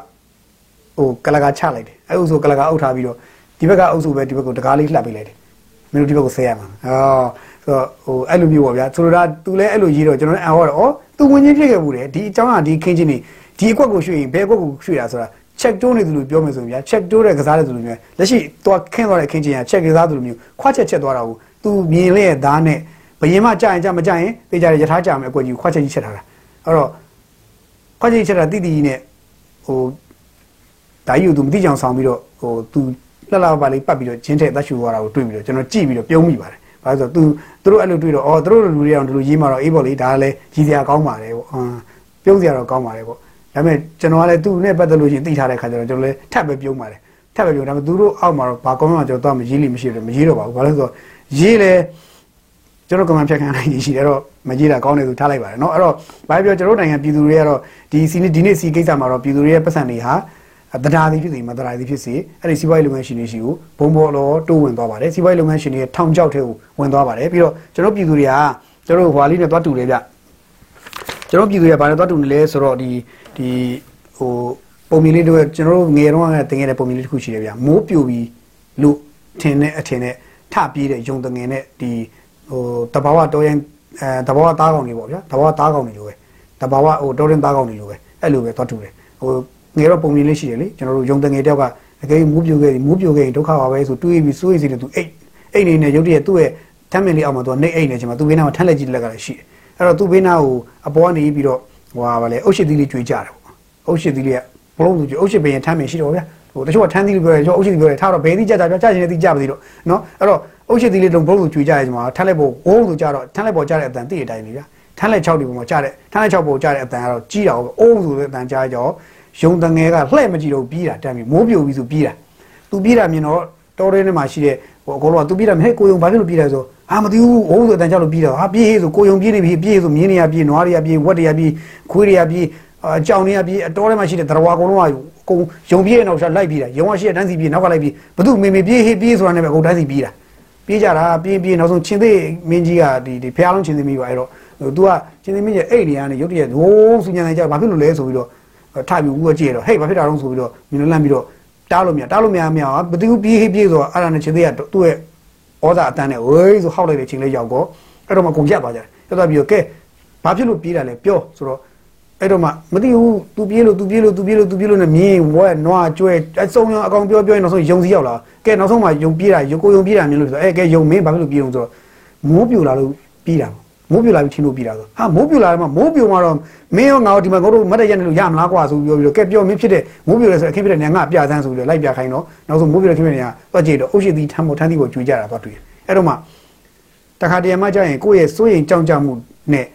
ဟိုကလကာချလိုက်တယ်အဲ့အုပ်စုကလကာအုပ်ထားပြီးတော့ဒီဘက်ကအုပ်စုပဲဒီဘက်ကိုတကားလေးလှပ်ပေးလိုက်တယ်မင်းတို့ဒီဘက်ကိုဆဲရမှာဟောဆိုတော့ဟိုအဲ့လိုမျိုးပေါ့ဗျာဆိုလိုတာသူလည်းအဲ့လိုရေးတော့ကျွန်တော်လည်းအဟောတော့ဩသူဝင်ကြီးဖြစ်ခဲ့ဘူးတယ်ဒီအကြောင်းကဒီခင်းချင်းနေဒီအကွက်ကိုရွှေ့ရင်ဘယ်အကွက်ကိုရွှေ့တာဆိုတာ check တိုးနေသူလို့ပြောမယ်ဆိုရင်ဗျာ check တိုးတဲ့ကစားတဲ့သူလို့မျိုးလက်ရှိသွားခင်းသွားတဲ့ခင်းချင်းက check ကစားသူလို့မျိုးခွာချက်ချက်သွားတာကိုသူမြင်လေသားနဲ့ဘယင်မကြာရင်ကြာမကြာရင်တေးကြရရထားကြမယ်အကွက်ကြီးခွာချက်ကြီးချက်ထားတာအဲ့တော့ခွာချက်ကြီးချက်တာတိတိနဲ့ဟိုဒါကြီးကိုသူမသိကြအောင်ဆောင်ပြီးတော့ဟိုသူလှလှပါလေးပတ်ပြီးတော့ချင်းထက်သက်ရှူသွားတာကိုတွေ့ပြီးတော့ကျွန်တော်ကြည့်ပြီးတော့ပြုံးမိပါတယ်ဘာလို့ဆိုတော့သူသူတို့အဲ့လိုတွေ့တော့အော်သူတို့လူတွေအောင်ဒီလိုရေးမှာတော့အေးပေါ့လေဒါလည်းကြီးစရာကောင်းပါတယ်ပေါ့ပြုံးစရာတော့ကောင်းပါတယ်ပေါ့ ဒါပေမဲ့ကျွန်တော်ကလည်းသူ့နဲ့ပတ်သက်လို့ရှိရင်သိထားတဲ့ခါကျတော့ကျွန်တော်လည်းထပ်ပဲပြုံးပါတယ်ထပ်ပဲပြုံးဒါပေမဲ့သူတို့အောက်မှာတော့ဘာကောင်းမှကျွန်တော်တော့မရေးလိမမရှိတော့မရေးတော့ပါဘူးဘာလို့ဆိုတော့ရေးလေကျွန်တော်ကမှဖြတ်ခံနိုင်ရရှိတယ်တော့မကြီးတာကောင်းတယ်ဆိုထားလိုက်ပါတယ်เนาะအဲ့တော့ဘာပြောကျွန်တော်နိုင်ငံပြည်သူတွေကတော့ဒီစီဒီနေ့စီကိစ္စမှာတော့ပြည်သူတွေရဲ့ပတ်စံတွေဟာတရားသည်ဖြစ်စေမတရားသည်ဖြစ်စေအဲ့ဒီစီးပွားရေးလုပ်ငန်းရှင်တွေရှိကိုဘုံဘော်လောတိုးဝင်သွားပါတယ်စီးပွားရေးလုပ်ငန်းရှင်တွေထောင်ချောက်ထဲကိုဝင်သွားပါတယ်ပြီးတော့ကျွန်တော်ပြည်သူတွေကကျွန်တော်ဟွာလေးနဲ့သွားတူတယ်ဗျ ကျွန်တော်ပြည်သူတွေကဘာနဲ့သွားတူနေလဲဆိုတော့ဒီဒီဟိုပုံမြင်လေးတွေကျွန်တော်တို့ငယ်တုန်းကတင်ခဲ့တဲ့ပုံမြင်လေးတစ်ခုရှိတယ်ဗျမိုးပြိုပြီးလို့ထင်တဲ့အထင်နဲ့ထပြေးတဲ့ယုံတငယ်နဲ့ဒီဟိုတဘာဝတော်ရင်အဲတဘာဝသားကောင်တွေပေါ့ဗျာတဘာဝသားကောင်တွေလိုပဲတဘာဝဟိုတော်ရင်သားကောင်တွေလိုပဲအဲ့လိုပဲသွားတူတယ်ဟိုငယ်တော့ပုံမြင်လေးရှိတယ်လေကျွန်တော်တို့ယုံတငယ်တယောက်ကတကယ်မူးပြိုခဲ့မူးပြိုခဲ့ရင်ဒုက္ခပါပဲဆိုတွေးပြီးစိုးရိမ်စီတယ်သူအိတ်အိတ်နေနဲ့ရုပ်တရက်သူ့ရဲ့ထမ်းမင်လေးအောက်မှာသူကနေအိတ်နေချင်မှာသူ့ဘေးနားမှာထမ်းလက်ကြီးလက်ကလည်းရှိတယ် အဲ့တော့သူ့ဘေးနားကိုအပေါ်ကနေပြီးတော့ဟိုဟာဗာလေအုတ်ရှိသီးလေးကြွေကြတယ်ပေါ့အုတ်ရှိသီးလေးကဘလုံးသူကြွေအုတ်ရှိပင်ထမ်းမင်ရှိတော့ဗျာဟိုတချို့ကထမ်းသီးလို့ပြောတယ်တချို့အုတ်ရှိသီးပြောတယ်ထားတော့ဘယ်သီးကြကြပြောကြချင်တဲ့သီးကြပါသေးတော့နော်အဲ့တော့အုတ်ရှိသီးလေးလုံးဘလုံးသူကြွေကြရဲချင်မှာထမ်းလက်ပေါ်ဝုန်းသူကြတော့ထမ်းလက်ပေါ်ကြတဲ့အတန်တည့်တဲ့အတိုင်းလေဗျာထမ်းလက်6ဒီပုံမှာကြတဲ့ထမ်းလက်6ပုံကြတဲ့အတန်ကတော့ကြီးတာဟုတ်အိုးဆိုတဲ့အတန်ကြားကြောယုံတငယ်ကလှဲ့မကြည့်တော့ပြီးတာတမ်းပြီးမိုးပြိုပြီးဆိုပြီးတာသူပြီးတာမြင်တော့တော်ရဲထဲမှာရှိတဲ့ ဟိုအကုန်လုံးကသူပြီးတာမဟဲ့ကိုယုံဘာဖြစ်လို့ပြီးတာဆိုအာမသိဘူးအိုးဆိုအတန်ကြောက်လို့ပြီးတာဟာပြေးဟေးဆိုကိုယုံပြေးနေပြီပြေးဆိုမြင်းနေရပြေးနွားတွေကပြေးဝက်တွေကပြေးခွေးတွေကပြေးအကြောင်တွေကပြေးအတော်ထဲမှာရှိတဲ့တရဝါအကုန်လုံးကကိုယုံပြေးနေတော့လိုက်ပြေးတာယုံကရှိတဲ့တန်းစီပြေးနောက်ကလိုက်ပြေးဘသူမေမေပြေးဟေးပြေးဆိုတာနဲ့ပဲအကုန်တန်းစီပြေးတာပြေးကြတာပြေးပြေးနောက်ဆုံးချင်းသေးမင်းကြီးကဒီဒီဖះလုံးချင်းသေးမိပါအဲ့တော့ तू ကချင်းသေးမင်းကြီးအဲ့နေရာနဲ့ရုတ်တရက်ဟိုးစူညံနေကြဘာဖြစ်လို့လဲဆိုပြီးတော့ထပြီးဦးကကြည့်ရတော့ဟေ့ဘာဖြစ်တာတော့ဆိုပြီးတော့မြင်လန့်ပြီးတော့ တားလို့မရတားလို့မရမရဘသူပြေးဟေးပြေးဆိုတော့အဲ့ဒါနဲ့ချင်းသေးကသူ့ရဲ့ဩဇာအတန်းနဲ့ဝေးဆိုဟောက်လိုက်တဲ့ချင်းလေးရောက်တော့အဲ့တော့မှကုန်ရက်သွားကြတယ်တက်သွားပြီးတော့ကဲဘာဖြစ်လို့ပြေးတာလဲပြောဆိုတော့အဲ့တော့မှမသိဘူး तू ပြေးလို့ तू ပြေးလို့ तू ပြေးလို့ तू ပြေးလို့နဲ့မြင်းဝဲနွားကျွဲအစုံရောအကောင်ပြောပြောရင်နောက်ဆုံးယုံစီရောက်လာကဲနောက်ဆုံးမှယုံပြေးတာယုံကိုယုံပြေးတာမြင်လို့ဆိုတော့အဲကဲယုံမင်းဘာဖြစ်လို့ပြေးလို့ဆိုတော့မိုးပြူလာလို့ပြေးတာ မိုးပြူလာပြီးချင်းလို့ပြေးတာဆိုဟာမိုးပြူလာတယ်မှာမိုးပြူမှာတော့မင်းရောငါတို့ဒီမှာငါတို့မတ်တရက်နေလို့ရမလားကွာဆိုပြီးပြောပြီးတော့ကဲပြောမင်းဖြစ်တဲ့မိုးပြူလဲဆိုအခင်းဖြစ်တဲ့နေငါပြသန်းဆိုပြီးတော့လိုက်ပြခိုင်းတော့နောက်ဆုံးမိုးပြူတဲ့ခင်းဖြစ်တဲ့နေကသွားကြည့်တော့အုတ်ရှိသီးထမ်းဖို့ထမ်းသီးကိုကြွေကြတာသွားတွေ့အဲ့တော့မှတခါတည်းမှကြာရင်ကိုယ့်ရဲ့စိုးရင်ကြောင်ကြမှုနဲ့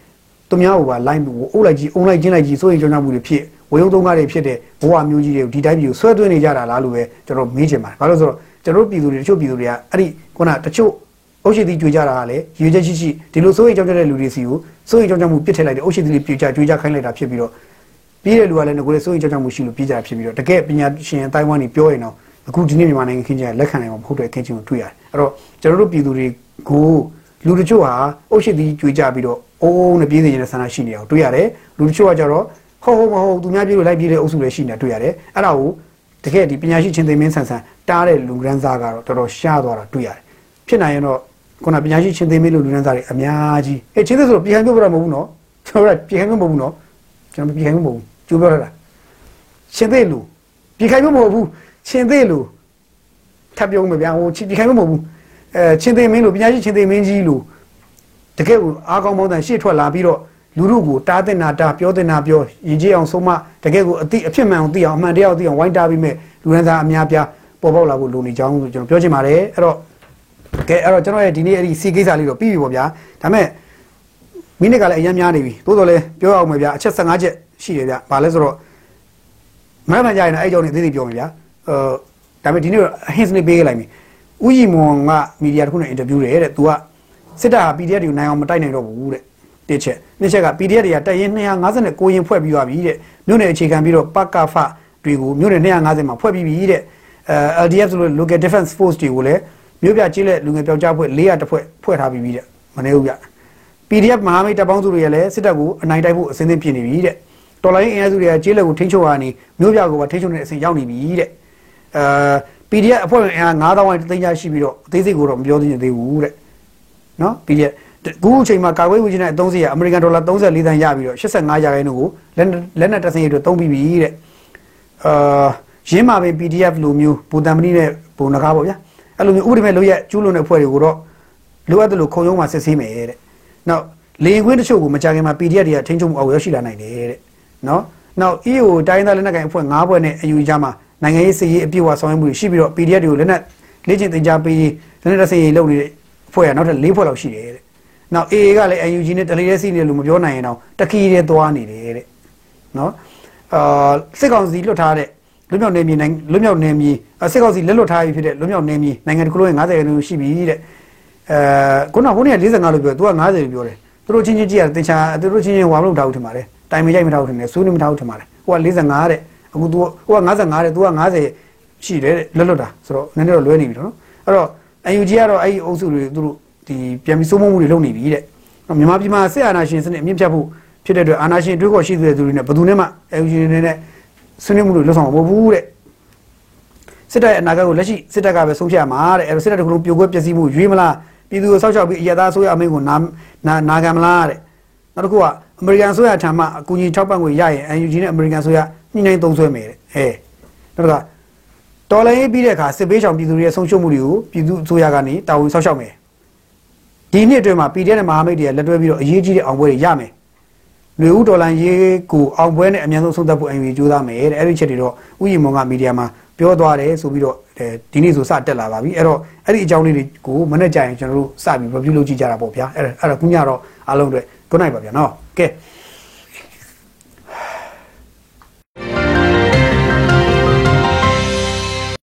သူများကိုပါလိုက်မှုကိုအုပ်လိုက်ကြီးအုံလိုက်ချင်းလိုက်ကြီးစိုးရင်ကြောင်ကြမှုတွေဖြစ်ဝေယုံသုံးကားတွေဖြစ်တဲ့ဘဝမျိုးကြီးတွေကိုဒီတိုင်းမျိုးဆွဲသွင်းနေကြတာလားလို့ပဲကျွန်တော်မေးချင်ပါတယ်ဘာလို့ဆိုတော့ကျွန်တော်ပြည်သူတွေတချို့ပြည်သူတွေကအဲ့ဒီခုနတချို့ အုတ်ရှိသီးကြွေကြတာကလည်းရွေချက်ရှိရှိဒီလိုစိုးရိမ်ကြောက်ကြတဲ့လူတွေစီကိုစိုးရိမ်ကြောက်ကြမှုပြစ်ထည့်လိုက်တယ်အုတ်ရှိသီးလေးပြကြကြွေကြခိုင်းလိုက်တာဖြစ်ပြီးတော့ပြီးတဲ့လူကလည်းငကိုယ်လည်းစိုးရိမ်ကြောက်ကြမှုရှိလို့ပြီးကြဖြစ်ပြီးတော့တကယ်ပညာရှင်အတိုင်းဝိုင်းနေပြောရင်တော့အခုဒီနေ့မြန်မာနိုင်ငံခင်းကျလက်ခံနိုင်မှာမဟုတ်တဲ့ခင်းချင်းကိုတွေ့ရတယ်အဲ့တော့ကျွန်တော်တို့ပြည်သူတွေကိုလူတချို့ဟာအုတ်ရှိသီးကြွေကြပြီးတော့အိုးအိုးနဲ့ပြေးနေကြတဲ့ဆန္ဒရှိနေတာကိုတွေ့ရတယ်လူတချို့ကကြတော့ဟုတ်ဟုတ်မဟုတ်သူများပြေးလို့လိုက်ပြေးတဲ့အုပ်စုလည်းရှိနေတာတွေ့ရတယ်အဲ့ဒါကိုတကယ်ဒီပညာရှိချင်းသိမင်းဆန်ဆန်တားတဲ့လူကန်းစားကတော့တော်တော်ရှားသွားတာတွေ့ရတယ်ဖြစ်နိုင်ရင်တော့ ခုနပညာရှိချင်းသိမင်းလို့လူကန်းစားတွေအများကြီးအဲချင်းသိဆိုတော့ပြည်ဟန်ပြောပြတာမဟုတ်ဘူးနော်ကျွန်တော်ကပြည်ဟန်ပြောမဟုတ်ဘူးနော်ကျွန်တော်ပြည်ဟန်ပြောမဟုတ်ဘူးကျိုးပြောရတာချင်းသိလူပြည်ခိုင်ပြောမဟုတ်ဘူးချင်းသိလူထပ်ပြောမယ်ဗျာဟိုပြည်ခိုင်ပြောမဟုတ်ဘူးအဲချင်းသိမင်းလို့ပညာရှိချင်းသိမင်းကြီးလို့တကယ်ကိုအားကောင်းမောင်းတန်ရှေ့ထွက်လာပြီးတော့လူလူကိုတားတင်တာတားပြောတင်တာပြောရည်ကြည်အောင်ဆုံးမတကယ်ကိုအတိအဖြစ်မှန်အောင်သိအောင်အမှန်တရားသိအောင်ဝိုင်းတားပြီးမဲ့လူရန်သားအများပြားပေါ်ပေါက်လာဖို့လိုနေကြောင်းဆိုကျွန်တော်ပြောချင်ပါတယ်အဲ့တော့ ကဲအဲ့တော့ကျွန်တော်ရဲ့ဒီနေ့အဲ့ဒီစီကိစ္စလေးတော့ပြီးပြီပေါ့ဗျာဒါမဲ့မိနစ်ကလည်းအရင်များနေပြီသို့တော်လည်းပြောရအောင်မယ်ဗျာအချက်15ချက်ရှိတယ်ဗျဘာလဲဆိုတော့မရမကြရင်တော့အဲ့ကြောင့်နေသေးသေးပြောမယ်ဗျာဟိုဒါပေမဲ့ဒီနေ့တော့ hints လေးပေးခဲ့လိုက်ပြီဥယျီမွန်ကမီဒီယာတစ်ခုနဲ့အင်တာဗျူးတယ်တဲ့ तू ကစစ်တပ်ဟာ PDF တွေကိုနိုင်အောင်မတိုက်နိုင်တော့ဘူးတဲ့တစ်ချက်နှစ်ချက်က PDF တွေကတက်ရင်259ရင်ဖွဲ့ပြီးသွားပြီတဲ့မြို့နယ်အခြေခံပြီးတော့ပကဖတွေကိုမြို့နယ်250မှာဖွဲ့ပြီးပြီတဲ့အဲ LDF ဆိုလို့ local defense force တွေကိုလည်း မြို့ပြကျေးလက်လူငယ်ပျောက်ကြားဖွဲ့400တဖွဲ့ဖွဲ့ထားပြီးပြီတဲ့မနေဘူးဗျ PDF မဟာမိတ်တပ်ပေါင်းစုတွေကလည်းစစ်တပ်ကိုအနိုင်တိုက်ဖို့အစဉ်သင့်ပြင်နေပြီတဲ့တော်လိုင်းအင်အားစုတွေကကျေးလက်ကိုထိန်းချုပ်ရနေမြို့ပြကိုပါထိန်းချုပ်နေတဲ့အစဉ်ရောက်နေပြီတဲ့အဲ PDF အဖွဲ့ဝင်အင်အား9000ဝန်းသိန်းချရှိပြီးတော့အသေးစိတ်ကိုတော့မပြောသေးချင်သေးဘူးတဲ့နော် PDF ခုအချိန်မှာကာကွယ်ဝေးချင်းတဲ့အသုံးစရိတ်အမေရိကန်ဒေါ်လာ34သန်းရပြီးတော့85ရာခိုင်နှုန်းကိုလက်လက်နက်တပ်စင်ရအတွက်သုံးပြီးပြီတဲ့အာရင်းမာပင် PDF လိုမျိုးဘူတန်မနီနဲ့ပုံနကားပေါ့ဗျာ အဲ့လိုမျိုးဥပဒေမဲ့လို့ရကျူးလွန်တဲ့အဖွဲ့တွေကိုတော့လိုအပ်တယ်လို့ခုံရုံးမှာစစ်ဆေးမယ်တဲ့နောက်လေရင်ခွင်းတချို့ကိုမကြခင်မှာ PDF တွေကထိန်းချုပ်မှုအောက်ရောက်ရှိလာနိုင်တယ်တဲ့နော်နောက် EO တိုင်းသားလက်နက်ကိုင်အဖွဲ့၅ဘွဲ့နဲ့ AU ကြားမှာနိုင်ငံရေးစီရေးအပြည့်အဝဆောင်ရွက်မှုတွေရှိပြီးတော့ PDF တွေကိုလက်နက်လေ့ကျင့်သင်ကြားပေးလက်နက်တဆေးရေးလုပ်နေတဲ့အဖွဲ့ကနောက်ထပ်၄ဖွဲ့လောက်ရှိတယ်တဲ့နောက် AA ကလည်း UG နဲ့တလေးလေးစီနေလို့မပြောနိုင်ရင်တော့တခီးတွေသွားနေတယ်တဲ့နော်အာစစ်ကောင်စီလွတ်ထားတဲ့ လွတ်မြောက်နေမြေနိုင်လွတ်မြောက်နေမြေစစ်ကောင်စီလက်လွတ်ထားပြီဖြစ်တဲ့လွတ်မြောက်နေမြေနိုင်ငံတစ်ခုလုံးရဲ့90ရာခိုင်နှုန်းရှိပြီတဲ့အဲခုနကဘုန်းကြီးက45လို့ပြောသူက90လို့ပြောတယ်သူတို့ချင်းချင်းကြည့်ရတင်ချာသူတို့ချင်းချင်းဝါမလို့ထားဦးထင်ပါတယ်တိုင်မရိုက်မထားဦးထင်တယ်စူးနေမထားဦးထင်ပါတယ်ဟိုက45တဲ့အခု तू ဟိုက55တဲ့ तू က90ရှိတယ်လွတ်လွတ်တာဆိုတော့နည်းနည်းတော့လွဲနေပြီတော့နော်အဲ့တော့ UNG ကတော့အဲ့ဒီအုပ်စုတွေသူတို့ဒီပြန်ပြီးစိုးမိုးမှုတွေလုပ်နေပြီတဲ့မြန်မာပြည်မှာဆက်အာဏာရှင်စနစ်အမြင့်ဖြတ်ဖို့ဖြစ်တဲ့အတွက်အာဏာရှင်တွေးခေါ်ရှိတဲ့သူတွေနဲ့ဘယ်သူနဲ့မှ UNG တွေနဲ့ ဆွေးနွေးမှုတွေလုပ်ဆောင်မှာမဟုတ်ဘူးတဲ့စစ်တပ်ရဲ့အနာဂတ်ကိုလက်ရှိစစ်တပ်ကပဲဆုံးဖြတ်ရမှာတဲ့အဲ့တော့စစ်တပ်တစ်ခုလုံးပြိုကွဲပျက်စီးမှုရွေးမလားပြည်သူကိုစောက်ချောက်ပြီးအရသာဆိုရအမိန့်ကိုနာနာနာခံမလားတဲ့နောက်တစ်ခုကအမေရိကန်ဆိုရထံမှအကူအညီထောက်ပံ့ငွေရရင် UNG နဲ့အမေရိကန်ဆိုရညှိနှိုင်းသုံးစွဲမယ်တဲ့ဟဲ့နောက်တစ်ခါတော်လိုင်းပြီးတဲ့အခါစစ်ပေးဆောင်ပြည်သူတွေရဲ့ဆုံးရှုံးမှုတွေကိုပြည်သူအစိုးရကနေတာဝန်ဆောက်ရှောက်မယ်ဒီနှစ်အတွင်းမှာ PDF နဲ့မဟာမိတ်တွေလက်တွဲပြီးတော့အရေးကြီးတဲ့အောင်ပွဲတွေရမယ် လူဦးဒေါ်လာရေးကိုအောင်ပွဲနဲ့အများဆုံးဆုံးသက်ဖို့အင်ကြီးကြိုးစားမယ်တဲ့အဲ့ဒီချက်တွေတော့ဥယျာဉ်မောင်ကမီဒီယာမှာပြောသွားတယ်ဆိုပြီးတော့ဒီနေ့ဆိုစတက်လာပါပြီအဲ့တော့အဲ့ဒီအကြောင်းလေးတွေကိုမနေ့ကျရင်ကျွန်တော်တို့စပြီး review လုပ်ကြည့်ကြတာပေါ့ဗျာအဲ့ဒါအဲ့ဒါခုညတော့အားလုံးအတွက် good night ပါဗျာနော်ကဲ